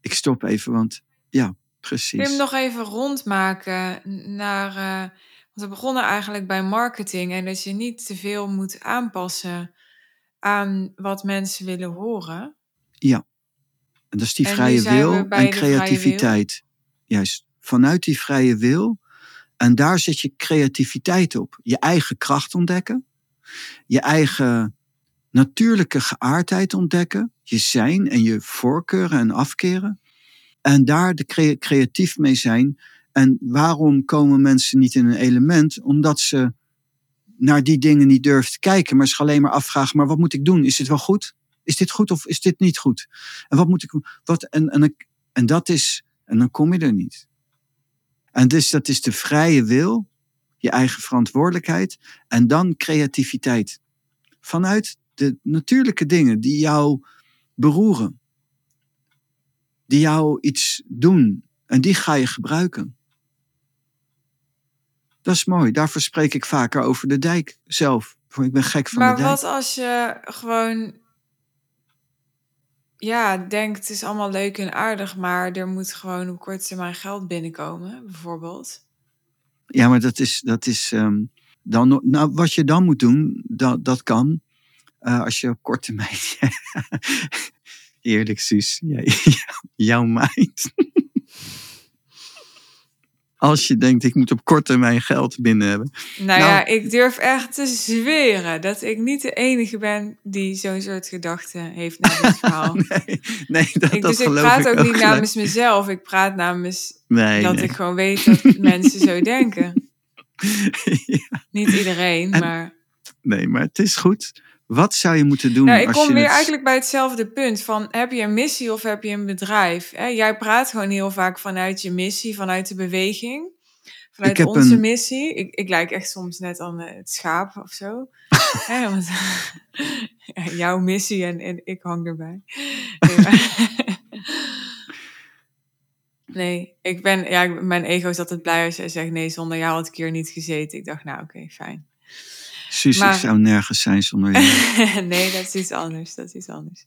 Ik stop even, want ja, Kun je precies. hem nog even rondmaken naar... eh, want we begonnen eigenlijk bij marketing en dat je niet te veel moet aanpassen aan wat mensen willen horen. Ja. En dat is die En vrije wil en wil. creativiteit. Juist. Vanuit die vrije wil. En daar zet je creativiteit op. Je eigen kracht ontdekken. Je eigen natuurlijke geaardheid ontdekken. Je zijn en je voorkeuren en afkeren. En daar de crea- creatief mee zijn. En waarom komen mensen niet in een element? Omdat ze naar die dingen niet durven te kijken, maar zich alleen maar afvragen: maar wat moet ik doen? Is dit wel goed? Is dit goed of is dit niet goed? En wat moet ik wat en, en, en dat is en dan kom je er niet. En dus dat is de vrije wil, je eigen verantwoordelijkheid en dan creativiteit. Vanuit de natuurlijke dingen die jou beroeren. Die jou iets doen en die ga je gebruiken. Dat is mooi. Daarvoor spreek ik vaker over de dijk zelf. Ik ben gek van Maar de dijk. wat als je gewoon... Ja, denkt het is allemaal leuk en aardig, maar er moet gewoon op korte termijn geld binnenkomen, bijvoorbeeld. Ja, maar dat is, dat is ehm, dan, nou, wat je dan moet doen, dat, dat kan. eh, als je op korte termijn. Eerlijk, Suus. Jouw mind. Als je denkt, ik moet op korte termijn geld binnen hebben. Nou, Nou- ja, ik durf echt te zweren dat ik niet de enige ben die zo'n soort gedachten heeft na dit verhaal. Nee, nee dat, ik, dat dus ik praat ik ook niet gelijk. namens mezelf. Ik praat namens Nee, dat nee. ik gewoon weet dat mensen zo denken. Ja, Niet iedereen, En- maar... nee, maar het is goed. Wat zou je moeten doen Nou, ik als kom je weer het- eigenlijk bij hetzelfde punt van heb je een missie of heb je een bedrijf? Hè? Jij praat gewoon heel vaak vanuit je missie, vanuit de beweging, vanuit onze een- missie. Ik, ik lijk echt soms net aan eh, het schaap of zo. Hè, want, ja, jouw missie en, en ik hang erbij. Nee, maar- nee, ik ben, ja, mijn ego is altijd blij als jij zegt nee, zonder jou had ik hier niet gezeten. Ik dacht, nou oké, fijn. Suus, maar- ik zou nergens zijn zonder jou. nee, dat is iets anders. Dat is iets anders.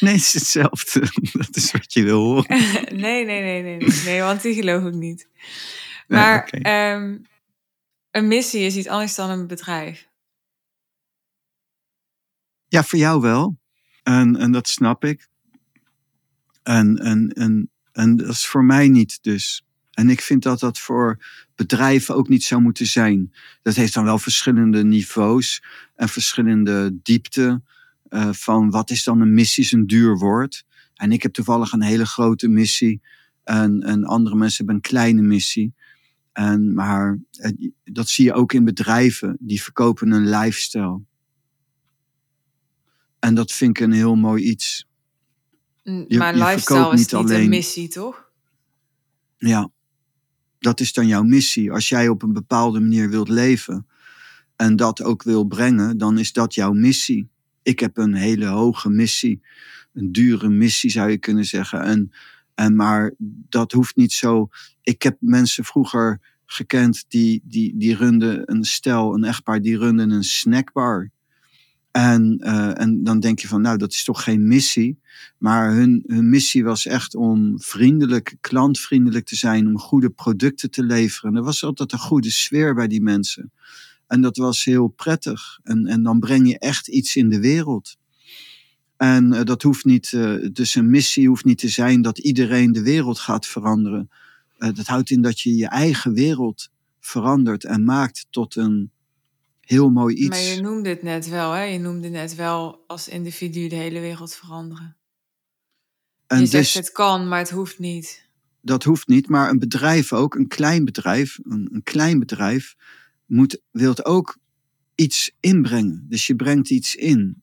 Nee, het is hetzelfde. Dat is wat je wil horen. nee, nee, nee, nee, nee, nee, want die geloof ik niet. Maar ehm, een missie is iets anders dan een bedrijf. Ja, voor jou wel. En, en dat snap ik. En, en, en, en dat is voor mij niet dus. En ik vind dat dat voor bedrijven ook niet zou moeten zijn. Dat heeft dan wel verschillende niveaus en verschillende diepte. eh, van wat is dan een missie, is een duur woord. En ik heb toevallig een hele grote missie. En, en andere mensen hebben een kleine missie. En, maar eh, dat zie je ook in bedrijven, die verkopen een lifestyle. En dat vind ik een heel mooi iets. Je- maar je lifestyle is niet niet alleen- een missie, toch? Ja, dat is dan jouw missie. Als jij op een bepaalde manier wilt leven en dat ook wil brengen, dan is dat jouw missie. Ik heb een hele hoge missie, een dure missie zou je kunnen zeggen. En, en maar dat hoeft niet zo. Ik heb mensen vroeger gekend die, die, die runden een stel, een echtpaar, die runden een snackbar. En, eh, en dan denk je van, nou, dat is toch geen missie. Maar hun, hun missie was echt om vriendelijk, klantvriendelijk te zijn, om goede producten te leveren. En er was altijd een goede sfeer bij die mensen. En dat was heel prettig. En, en dan breng je echt iets in de wereld. En eh, dat hoeft niet, eh, dus een missie hoeft niet te zijn dat iedereen de wereld gaat veranderen. Dat houdt in dat je je eigen wereld verandert en maakt tot een heel mooi iets. Maar je noemde het net wel, hè? Je noemde net wel als individu de hele wereld veranderen. en je zegt dus- het kan, maar het hoeft niet. dat hoeft niet, maar een bedrijf ook, een klein bedrijf, een, een klein bedrijf, moet, wilt ook iets inbrengen. Dus je brengt iets in.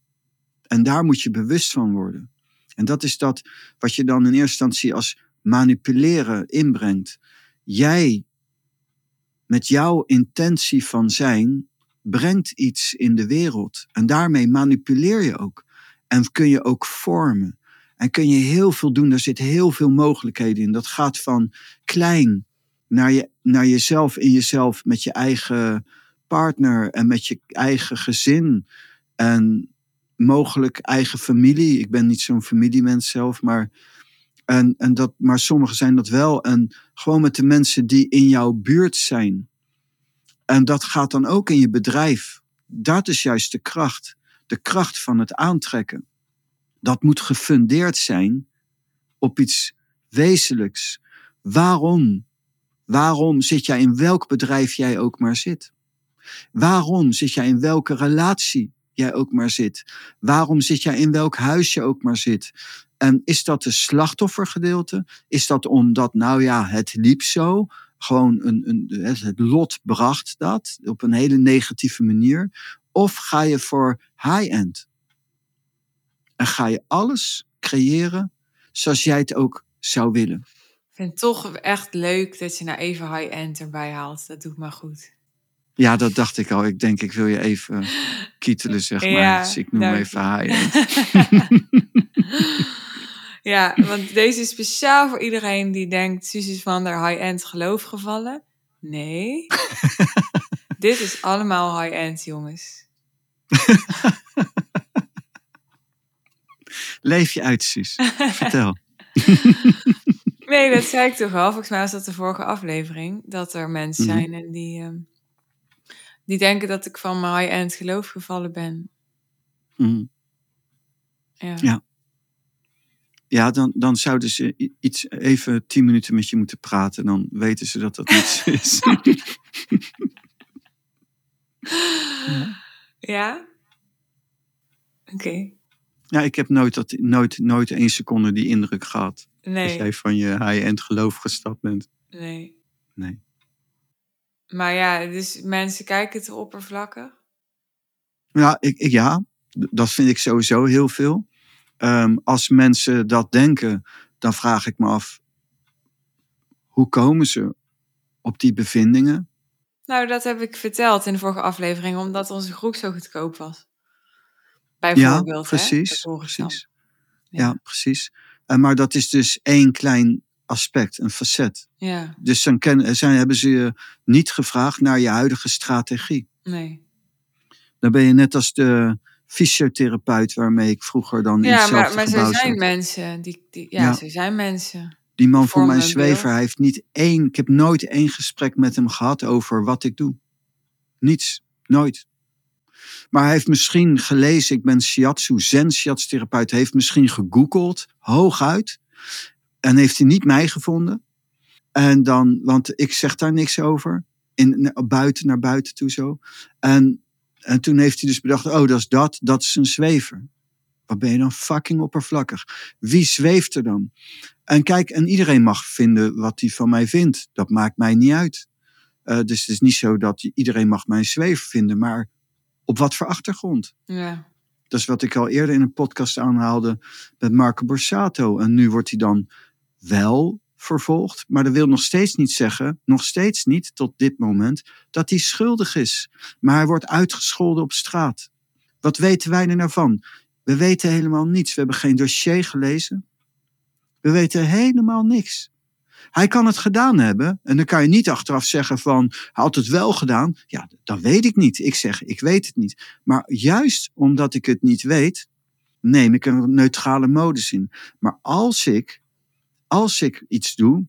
En daar moet je bewust van worden. En dat is dat wat je dan in eerste instantie als manipuleren inbrengt. Jij, met jouw intentie van zijn, brengt iets in de wereld. En daarmee manipuleer je ook. En kun je ook vormen. En kun je heel veel doen. Er zitten heel veel mogelijkheden in. Dat gaat van klein naar, je, naar jezelf in jezelf met je eigen partner en met je eigen gezin. En mogelijk eigen familie. Ik ben niet zo'n familiemens zelf, maar, en, en dat, maar sommigen zijn dat wel. En gewoon met de mensen die in jouw buurt zijn. En dat gaat dan ook in je bedrijf. Dat is juist de kracht. De kracht van het aantrekken. Dat moet gefundeerd zijn op iets wezenlijks. Waarom? Waarom zit jij in welk bedrijf jij ook maar zit? Waarom zit jij in welke relatie jij ook maar zit? Waarom zit jij in welk huis je ook maar zit? En is dat de slachtoffergedeelte? Is dat omdat, nou ja, het liep zo? Gewoon een, een, het lot bracht dat op een hele negatieve manier? Of ga je voor high-end? En ga je alles creëren zoals jij het ook zou willen? Ik vind het toch echt leuk dat je nou even high-end erbij haalt. Dat doet me goed. Ja, dat dacht ik al. Ik denk, ik wil je even kietelen, zeg maar. Ja, dus ik noem dank even high-end. ja, want deze is speciaal voor iedereen die denkt... Suus is van der high-end geloof gevallen. Nee. Dit is allemaal high-end, jongens. Leef je uit, Suus. Vertel. Nee, dat zei ik toch al. Volgens mij was dat de vorige aflevering. Dat er mensen Mhm. zijn en die, ehm, die denken dat ik van mijn high-end geloof gevallen ben. Mhm. Ja. Ja. Ja, dan, dan zouden ze iets even tien minuten met je moeten praten. Dan weten ze dat dat niet zo is. Ja? Oké. ja, ik heb nooit, dat, nooit, nooit één seconde die indruk gehad. Dat Nee, jij van je high-end geloof gestapt bent. nee. Nee. Maar ja, dus mensen kijken te oppervlakkig. Ja, ik, ik, ja, dat vind ik sowieso heel veel. Ehm, als mensen dat denken, dan vraag ik me af, hoe komen ze op die bevindingen? Nou, dat heb ik verteld in de vorige aflevering, omdat onze groep zo goedkoop was. Bijvoorbeeld, ja, hè? precies. Ik dan. precies. Ja. Ja, precies. En maar dat is dus één klein aspect, een facet. Ja, Dus dan ken, zijn, hebben ze je niet gevraagd naar je huidige strategie. nee. Dan ben je net als de fysiotherapeut waarmee ik vroeger dan in Ja, hetzelfde maar, maar gebouw zijn mensen. Die, die, ja, Ja. zo zijn mensen. Die man voor mijn zwever, beeld. hij heeft niet één, ik heb nooit één gesprek met hem gehad over wat ik doe. Niets, nooit. Maar hij heeft misschien gelezen, ik ben shiatsu, zen shiatsu therapeut, hij heeft misschien gegoogeld, hooguit. En heeft hij niet mij gevonden. En dan, want ik zeg daar niks over. In, buiten, naar buiten toe zo. En, en toen heeft hij dus bedacht, oh dat is dat, dat is een zwever. Wat ben je dan fucking oppervlakkig? Wie zweeft er dan? En kijk, en iedereen mag vinden wat hij van mij vindt. Dat maakt mij niet uit. Uh, dus het is niet zo dat iedereen mag mij zwever vinden, maar op wat voor achtergrond? Ja. Dat is wat ik al eerder in een podcast aanhaalde met Marco Borsato. En nu wordt hij dan wel vervolgd, maar dat wil nog steeds niet zeggen, nog steeds niet tot dit moment, dat hij schuldig is. Maar hij wordt uitgescholden op straat. Wat weten wij er nou van? We weten helemaal niets. We hebben geen dossier gelezen. We weten helemaal niks. Hij kan het gedaan hebben. En dan kan je niet achteraf zeggen van, hij had het wel gedaan. Ja, dat weet ik niet. Ik zeg, ik weet het niet. Maar juist omdat ik het niet weet, neem ik een neutrale modus in. Maar als ik, als ik iets doe,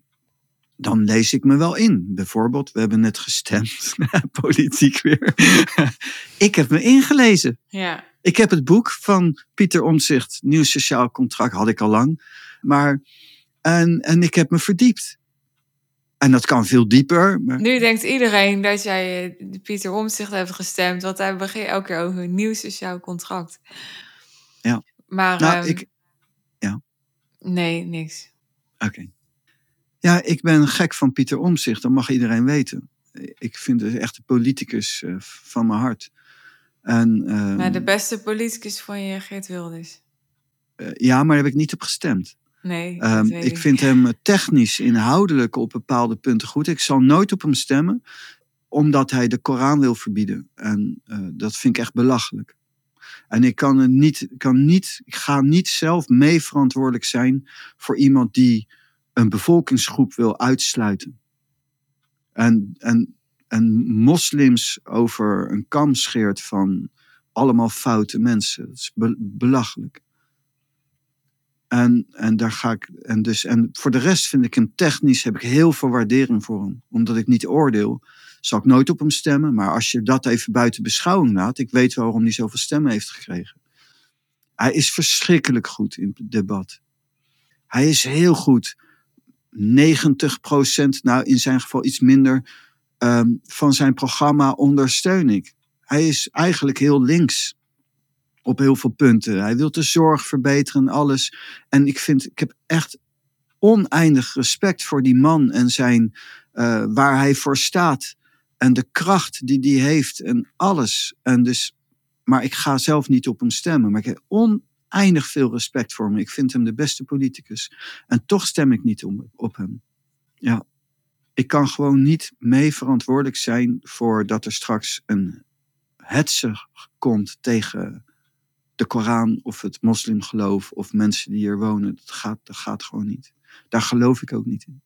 dan lees ik me wel in. Bijvoorbeeld, we hebben net gestemd. Politiek weer. ik heb me ingelezen. Ja. Ik heb het boek van Pieter Omzicht, Nieuw Sociaal Contract, had ik al lang. Maar, en, en ik heb me verdiept. En dat kan veel dieper. Maar... Nu denkt iedereen dat jij eh, Pieter Omzicht hebt gestemd, want hij begint elke keer over een nieuw sociaal contract. Ja. Maar. Nou, um, ik. Ja. Nee, niks. Oké. Ja, ik ben gek van Pieter Omzicht, dat mag iedereen weten. Ik vind het echt een politicus uh, van mijn hart. En, uh, maar de beste politicus van je, Geert Wilders. Uh, ja, maar daar heb ik niet op gestemd. Nee, um, ik, ik vind hem technisch, inhoudelijk op bepaalde punten goed. Ik zal nooit op hem stemmen, omdat hij de Koran wil verbieden. En uh, dat vind ik echt belachelijk. En ik kan, het niet, kan niet, ik ga niet zelf mee verantwoordelijk zijn voor iemand die een bevolkingsgroep wil uitsluiten. En, en, en moslims over een kam scheert van allemaal foute mensen. Dat is be belachelijk. En, en daar ga ik. En, dus, en voor de rest vind ik hem technisch heb ik heel veel waardering voor hem. Omdat ik niet oordeel, zal ik nooit op hem stemmen. Maar als je dat even buiten beschouwing laat, ik weet waarom hij zoveel stemmen heeft gekregen. Hij is verschrikkelijk goed in het debat. Hij is heel goed. 90% nou in zijn geval iets minder, um, van zijn programma ondersteun ik. Hij is eigenlijk heel links op heel veel punten. Hij wil de zorg verbeteren, alles. En ik vind, ik heb echt oneindig respect voor die man en zijn, uh, waar hij voor staat. En de kracht die die heeft en alles. En dus, maar ik ga zelf niet op hem stemmen. Maar ik heb oneindig veel respect voor hem. Ik vind hem de beste politicus. En toch stem ik niet op, op hem. Ja. Ik kan gewoon niet mee verantwoordelijk zijn voor dat er straks een hetze komt tegen de Koran of het moslimgeloof of mensen die hier wonen. Dat gaat, dat gaat gewoon niet. Daar geloof ik ook niet in.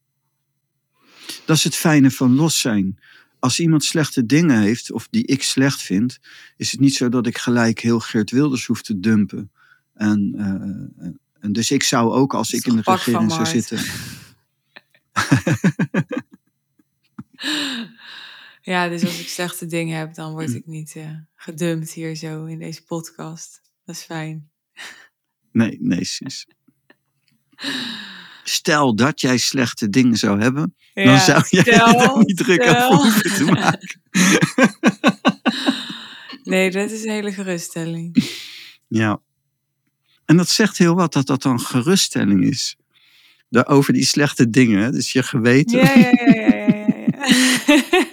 Dat is het fijne van los zijn. Als iemand slechte dingen heeft, of die ik slecht vind, is het niet zo dat ik gelijk heel Geert Wilders hoef te dumpen. En, uh, en dus ik zou ook, als ik in de regering zou zitten. ja, dus als ik slechte dingen heb, dan word ik niet uh, gedumpt hier zo in deze podcast. Dat is fijn. Nee, nee, zus. Stel dat jij slechte dingen zou hebben, ja, dan zou jij stel, niet druk aan hoeven te maken. nee, dat is een hele geruststelling. Ja. En dat zegt heel wat dat dat dan geruststelling is. Over die slechte dingen, dus je geweten. Ja, ja, ja, ja, ja, ja.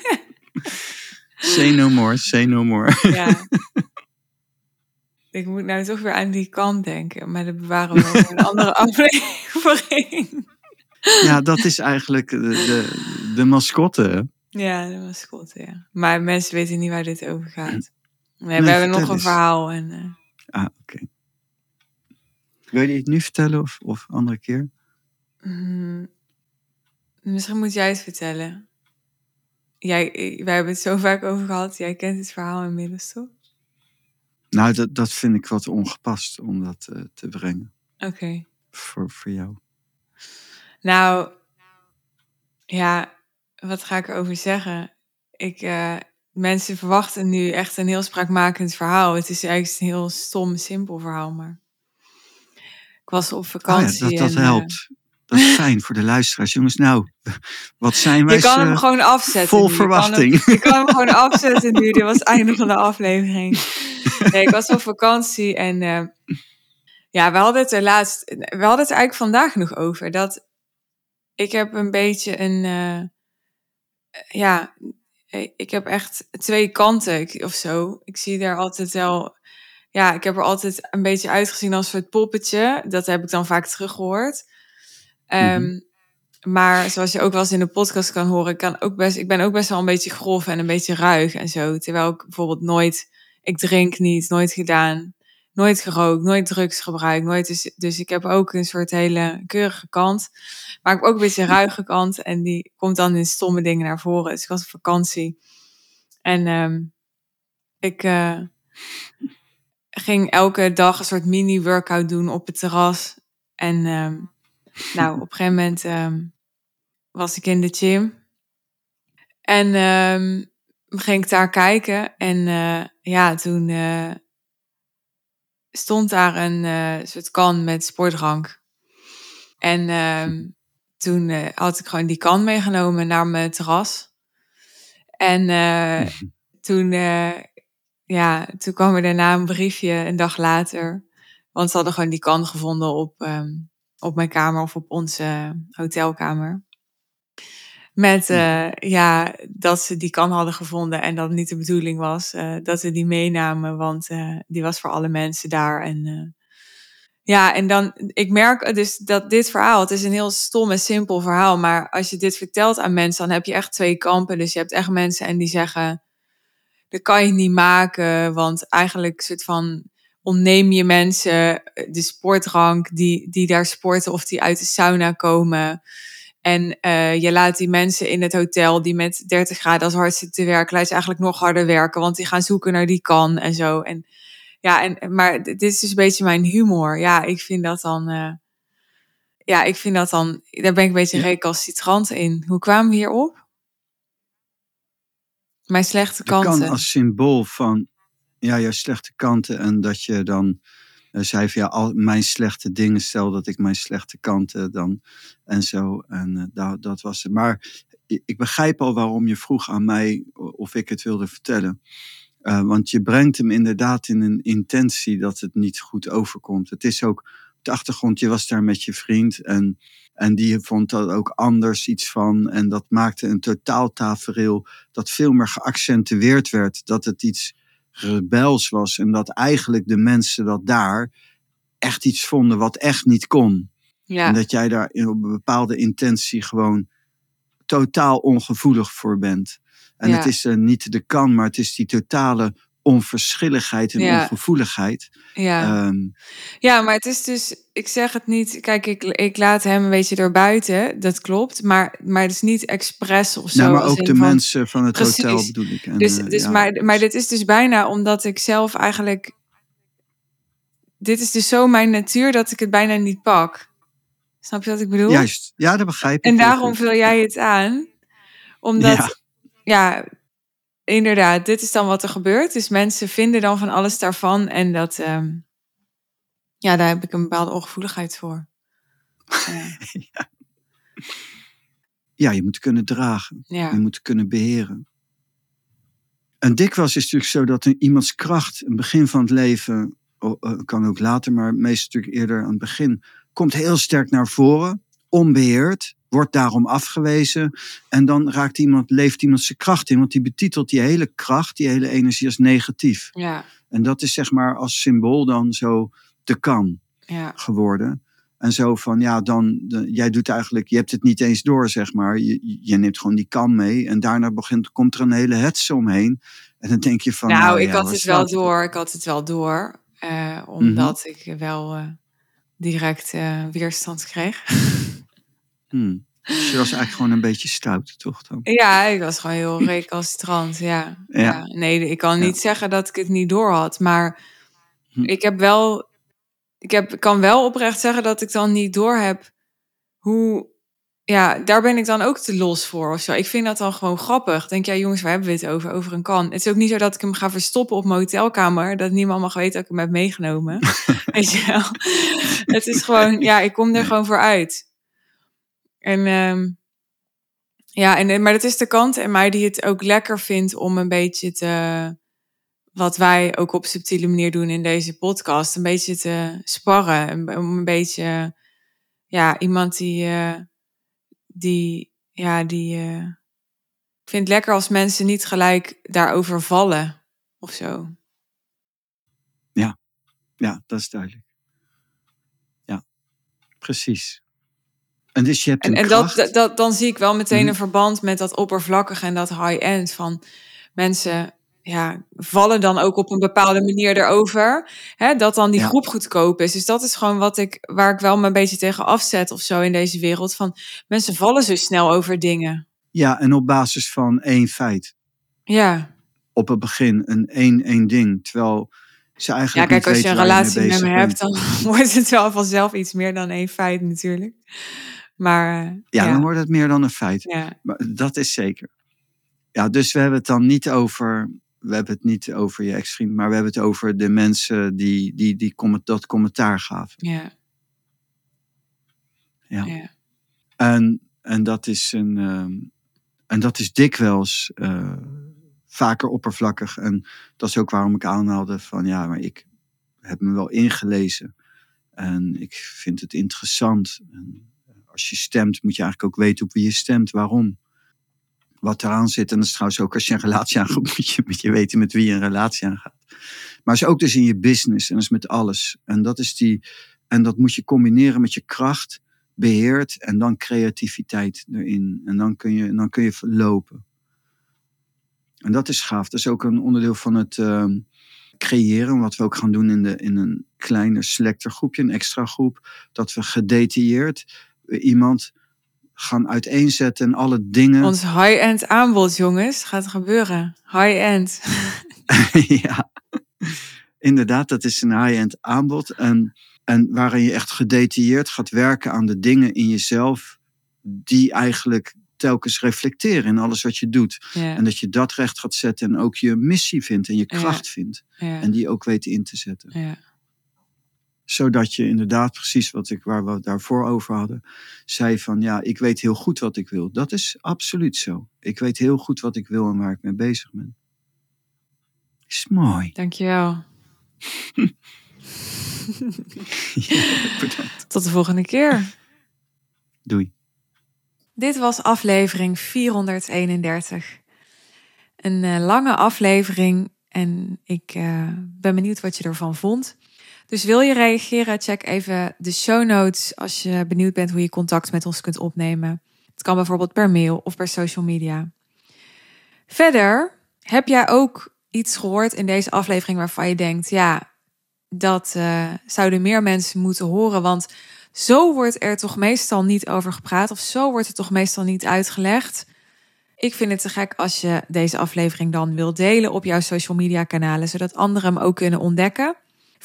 say no more, say no more. Ja. Ik moet nou toch weer aan die kant denken, maar dat bewaren we voor een andere aflevering. Ja, dat is eigenlijk de, de, de mascotte. Ja, de mascotte, ja. Maar mensen weten niet waar dit over gaat. Nee, we hebben nog een verhaal. En, uh... Ah, oké. Okay. Wil je het nu vertellen of, of andere keer? Mm, misschien moet jij het vertellen. Jij, wij hebben het zo vaak over gehad. Jij kent het verhaal inmiddels, toch? Nou, dat, dat vind ik wat ongepast om dat uh, te brengen. Oké. Okay. Voor, voor jou. Nou, ja, wat ga ik erover zeggen? Ik, uh, mensen verwachten nu echt een heel spraakmakend verhaal. Het is eigenlijk een heel stom, simpel verhaal, maar... Ik was op vakantie. Oh ja, dat, dat en, helpt. Dat is fijn voor de luisteraars. Jongens, nou, wat zijn wij Je kan hem gewoon afzetten. Vol nu. verwachting. Je kan, hem, je kan hem gewoon afzetten nu. Dit was het einde van de aflevering. Nee, ik was op vakantie en uh, ja, we hadden het er laatst, we hadden het eigenlijk vandaag nog over. Dat ik heb een beetje een, uh, ja, eh, ik heb echt twee kanten of zo. Ik zie daar altijd wel, ja, ik heb er altijd een beetje uitgezien als een soort poppetje. Dat heb ik dan vaak teruggehoord. Ehm, Mhm. Maar zoals je ook wel eens in de podcast kan horen, kan ook best, ik ben ook best wel een beetje grof en een beetje ruig en zo. Terwijl ik bijvoorbeeld nooit, ik drink niet, nooit gedaan, nooit gerookt, nooit drugs gebruikt. Nooit, dus, dus ik heb ook een soort hele keurige kant. Maar ik heb ook een beetje een ruige kant en die komt dan in stomme dingen naar voren. Dus ik was op vakantie en ehm, ik eh, ging elke dag een soort mini-workout doen op het terras. En ehm, nou, op een gegeven moment ehm, was ik in de gym. En ehm, ging ik daar kijken. En eh, ja, toen eh, stond daar een eh, soort kan met sportdrank. En ehm, toen eh, had ik gewoon die kan meegenomen naar mijn terras. En toen, ja, toen kwam er daarna een briefje een dag later. Want ze hadden gewoon die kan gevonden op, ehm, op mijn kamer of op onze hotelkamer. Met eh, ja, dat ze die kan hadden gevonden en dat het niet de bedoeling was eh, dat ze die meenamen, want eh, die was voor alle mensen daar. En ja, en dan, ik merk dus dat dit verhaal, het is een heel stom en simpel verhaal, maar als je dit vertelt aan mensen, dan heb je echt twee kampen. Dus je hebt echt mensen en die zeggen, dat kan je niet maken, want eigenlijk soort van ontneem je mensen de sportrank die, die daar sporten of die uit de sauna komen. En uh, je laat die mensen in het hotel die met 30 graden als hardste te werken, laat je eigenlijk nog harder werken, want die gaan zoeken naar die kan en zo. En ja, en, maar dit is dus een beetje mijn humor. Ja, ik vind dat dan. Uh, ja, ik vind dat dan. Daar ben ik een beetje ja. recalcitrant in. Hoe kwamen we hierop? Mijn slechte kanten. kan als symbool van. Ja, jouw slechte kanten. En dat je dan zei van ja, al mijn slechte dingen, stel dat ik mijn slechte kanten dan en zo. En uh, dat, dat was het. Maar ik begrijp al waarom je vroeg aan mij of ik het wilde vertellen. Uh, want je brengt hem inderdaad in een intentie dat het niet goed overkomt. Het is ook de achtergrond, je was daar met je vriend en, en die vond dat ook anders iets van. En dat maakte een totaaltafereel dat veel meer geaccentueerd werd. Dat het iets rebels was en dat eigenlijk de mensen dat daar echt iets vonden wat echt niet kon. Ja. En dat jij daar op een bepaalde intentie gewoon totaal ongevoelig voor bent. En Ja. het is uh, niet de kan, maar het is die totale onverschilligheid en Ja. ongevoeligheid. Ja. Ehm, ja, maar het is dus, ik zeg het niet, kijk, ik, ik laat hem een beetje erbuiten, dat klopt, maar, maar het is niet expres of zo. nou, maar ook de van- mensen van het Precies. hotel bedoel ik. En, Dus, eh, dus ja, maar, maar dit is dus bijna omdat ik zelf eigenlijk. Dit is dus zo mijn natuur dat ik het bijna niet pak. Snap je wat ik bedoel? Juist, ja, dat begrijp ik. En daarom vul jij het aan. Omdat, Ja. ja. Inderdaad, dit is dan wat er gebeurt. Dus mensen vinden dan van alles daarvan. En dat, ehm, ja, daar heb ik een bepaalde ongevoeligheid voor. Ja. Ja, je moet kunnen dragen. ja. Je moet kunnen beheren. En dikwijls is het natuurlijk zo dat een, iemands kracht, een begin van het leven, eh, kan ook later, maar meestal natuurlijk eerder aan het begin, komt heel sterk naar voren, onbeheerd, wordt daarom afgewezen. En dan raakt iemand, leeft iemand zijn kracht in, want die betitelt die hele kracht, die hele energie als negatief. ja, En dat is zeg maar als symbool dan zo de kan ja, geworden. En zo van, ja, dan, de- jij doet eigenlijk, je hebt het niet eens door, zeg maar. Je, je neemt gewoon die kan mee en daarna begint, komt er een hele hets omheen. En dan denk je van, nou, nou, ik ja, had het wel door. Ik had het wel door. eh, omdat Mhm. ik wel eh, direct eh, weerstand kreeg. Hmm. Dus je was eigenlijk gewoon een beetje stout, toch dan? Ja, ik was gewoon heel recalcitrant. Ja. Ja. ja. Nee, ik kan Ja. niet zeggen dat ik het niet door had. Maar Hm. ik heb wel. Ik heb, kan wel oprecht zeggen dat ik dan niet door heb hoe. Ja, daar ben ik dan ook te los voor of zo. Ik vind dat dan gewoon grappig. Denk, ja, jongens, waar hebben we het over? Over een kan. Het is ook niet zo dat ik hem ga verstoppen op mijn hotelkamer. Dat niemand mag weten dat ik hem heb meegenomen. Weet je wel? Het is gewoon, ja, ik kom er gewoon voor uit. En ehm, ja, en, maar dat is de kant en mij die het ook lekker vindt om een beetje te, wat wij ook op subtiele manier doen in deze podcast, een beetje te sparren. Om een beetje, ja, iemand die, eh, die, ja, die, eh, Ik vind het lekker als mensen niet gelijk daarover vallen of zo. Ja, dat is duidelijk. Ja, precies. En dus je hebt En, een en kracht. dat, dat, dan zie ik wel meteen Mhm. een verband met dat oppervlakkige en dat high-end. Van mensen ja, vallen dan ook op een bepaalde manier erover. Hè, dat dan die Ja. groep goedkoop is. Dus dat is gewoon wat ik, waar ik wel me een beetje tegen afzet of zo in deze wereld. Van mensen vallen zo snel over dingen. Ja, en op basis van één feit. Ja, Op het begin een één, één ding. Terwijl ze ja eigenlijk kijk, niet als je een relatie met me hebt, dan wordt het wel vanzelf iets meer dan één feit natuurlijk. Maar Ja, ja, dan wordt het meer dan een feit. ja, Maar dat is zeker. Ja, dus we hebben het dan niet over. We hebben het niet over je ex-vriend, maar we hebben het over de mensen die, die, die comment, dat commentaar gaven. ja, Ja. ja. En, en, dat is een, ehm, en dat is dikwijls eh, vaker oppervlakkig. En dat is ook waarom ik aanhaalde van ja, maar ik heb me wel ingelezen. En ik vind het interessant. En als je stemt, moet je eigenlijk ook weten op wie je stemt. Waarom? Wat eraan zit. En dat is trouwens ook als je een relatie aangaat, moet je, moet je weten met wie je een relatie aangaat. Maar is ook dus in je business en dat is met alles. En dat, is die, en dat moet je combineren met je kracht beheert en dan creativiteit erin. En dan kun je, dan kun je lopen. En dat is gaaf. Dat is ook een onderdeel van het ehm, creëren, wat we ook gaan doen in, de, in een kleiner, selecter groepje, een extra groep. Dat we gedetailleerd iemand gaan uiteenzetten en alle dingen. Ons high-end aanbod, jongens, gaat gebeuren. High-end. ja, inderdaad, dat is een high-end aanbod. En, en waarin je echt gedetailleerd gaat werken aan de dingen in jezelf die eigenlijk telkens reflecteren in alles wat je doet. Ja, En dat je dat recht gaat zetten en ook je missie vindt en je Ja. kracht vindt. ja, En die ook weet in te zetten. ja. Zodat je inderdaad precies wat ik, waar we het daarvoor over hadden, zei van ja, ik weet heel goed wat ik wil. Dat is absoluut zo. Ik weet heel goed wat ik wil en waar ik mee bezig ben. Is mooi. Dankjewel. Ja, bedankt. Tot de volgende keer. Doei. Dit was aflevering 431. Een eh, lange aflevering en ik eh, ben benieuwd wat je ervan vond. Dus wil je reageren, check even de show notes als je benieuwd bent hoe je contact met ons kunt opnemen. Het kan bijvoorbeeld per mail of per social media. Verder, heb jij ook iets gehoord in deze aflevering waarvan je denkt, ja, dat eh, zouden meer mensen moeten horen, want zo wordt er toch meestal niet over gepraat of zo wordt het toch meestal niet uitgelegd. Ik vind het te gek als je deze aflevering dan wilt delen op jouw social media kanalen, zodat anderen hem ook kunnen ontdekken.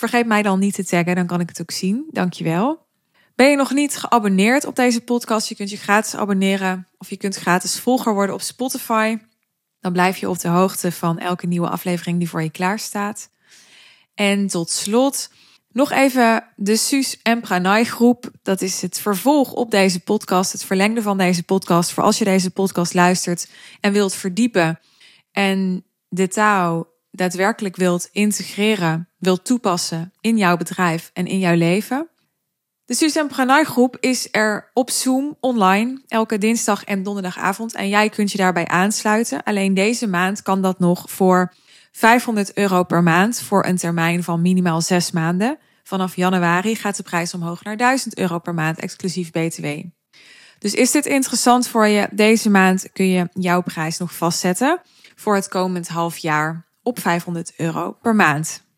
Vergeet mij dan niet te taggen, dan kan ik het ook zien. Dankjewel. Ben je nog niet geabonneerd op deze podcast? Je kunt je gratis abonneren of je kunt gratis volger worden op Spotify. Dan blijf je op de hoogte van elke nieuwe aflevering die voor je klaar staat. En tot slot nog even de Suus en Pranay groep. Dat is het vervolg op deze podcast, het verlengde van deze podcast. Voor als je deze podcast luistert en wilt verdiepen en de taal daadwerkelijk wilt integreren, wilt toepassen in jouw bedrijf en in jouw leven. De Pranay groep is er op Zoom online elke dinsdag en donderdagavond. En jij kunt je daarbij aansluiten. Alleen deze maand kan dat nog voor 500 euro per maand voor een termijn van minimaal zes maanden. Vanaf januari gaat de prijs omhoog naar 1000 euro per maand, exclusief BTW. Dus is dit interessant voor je? Deze maand kun je jouw prijs nog vastzetten voor het komend half jaar op 500 euro per maand.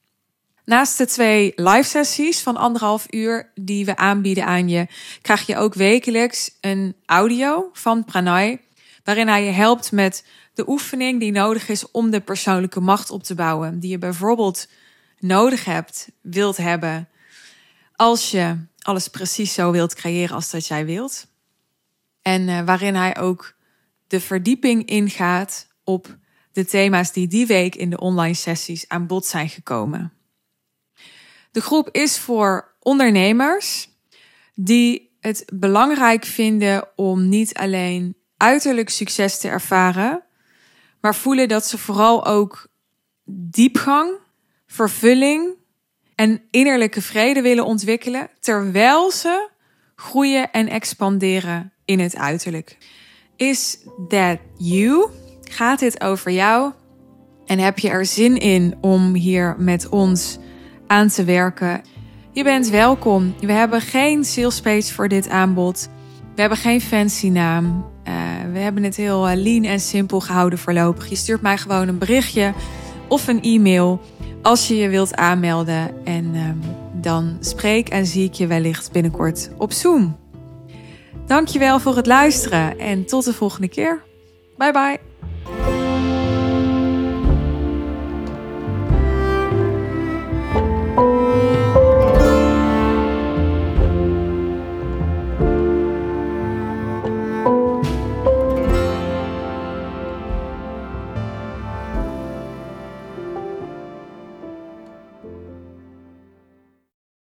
Naast de twee live sessies van anderhalf uur die we aanbieden aan je, krijg je ook wekelijks een audio van Pranay, waarin hij je helpt met de oefening die nodig is om de persoonlijke macht op te bouwen. Die je bijvoorbeeld nodig hebt, wilt hebben, als je alles precies zo wilt creëren als dat jij wilt. En uh, waarin hij ook de verdieping ingaat op de thema's die die week in de online sessies aan bod zijn gekomen. De groep is voor ondernemers die het belangrijk vinden om niet alleen uiterlijk succes te ervaren, maar voelen dat ze vooral ook diepgang, vervulling en innerlijke vrede willen ontwikkelen, terwijl ze groeien en expanderen in het uiterlijk. Is that you? Gaat dit over jou? En heb je er zin in om hier met ons aan te werken? Je bent welkom. We hebben geen sales voor dit aanbod. We hebben geen fancy naam. Uh, we hebben het heel eh, lean en simpel gehouden voorlopig. Je stuurt mij gewoon een berichtje of een e-mail als je je wilt aanmelden. En uh, dan spreek en zie ik je wellicht binnenkort op Zoom. Dankjewel voor het luisteren en tot de volgende keer. Bye bye.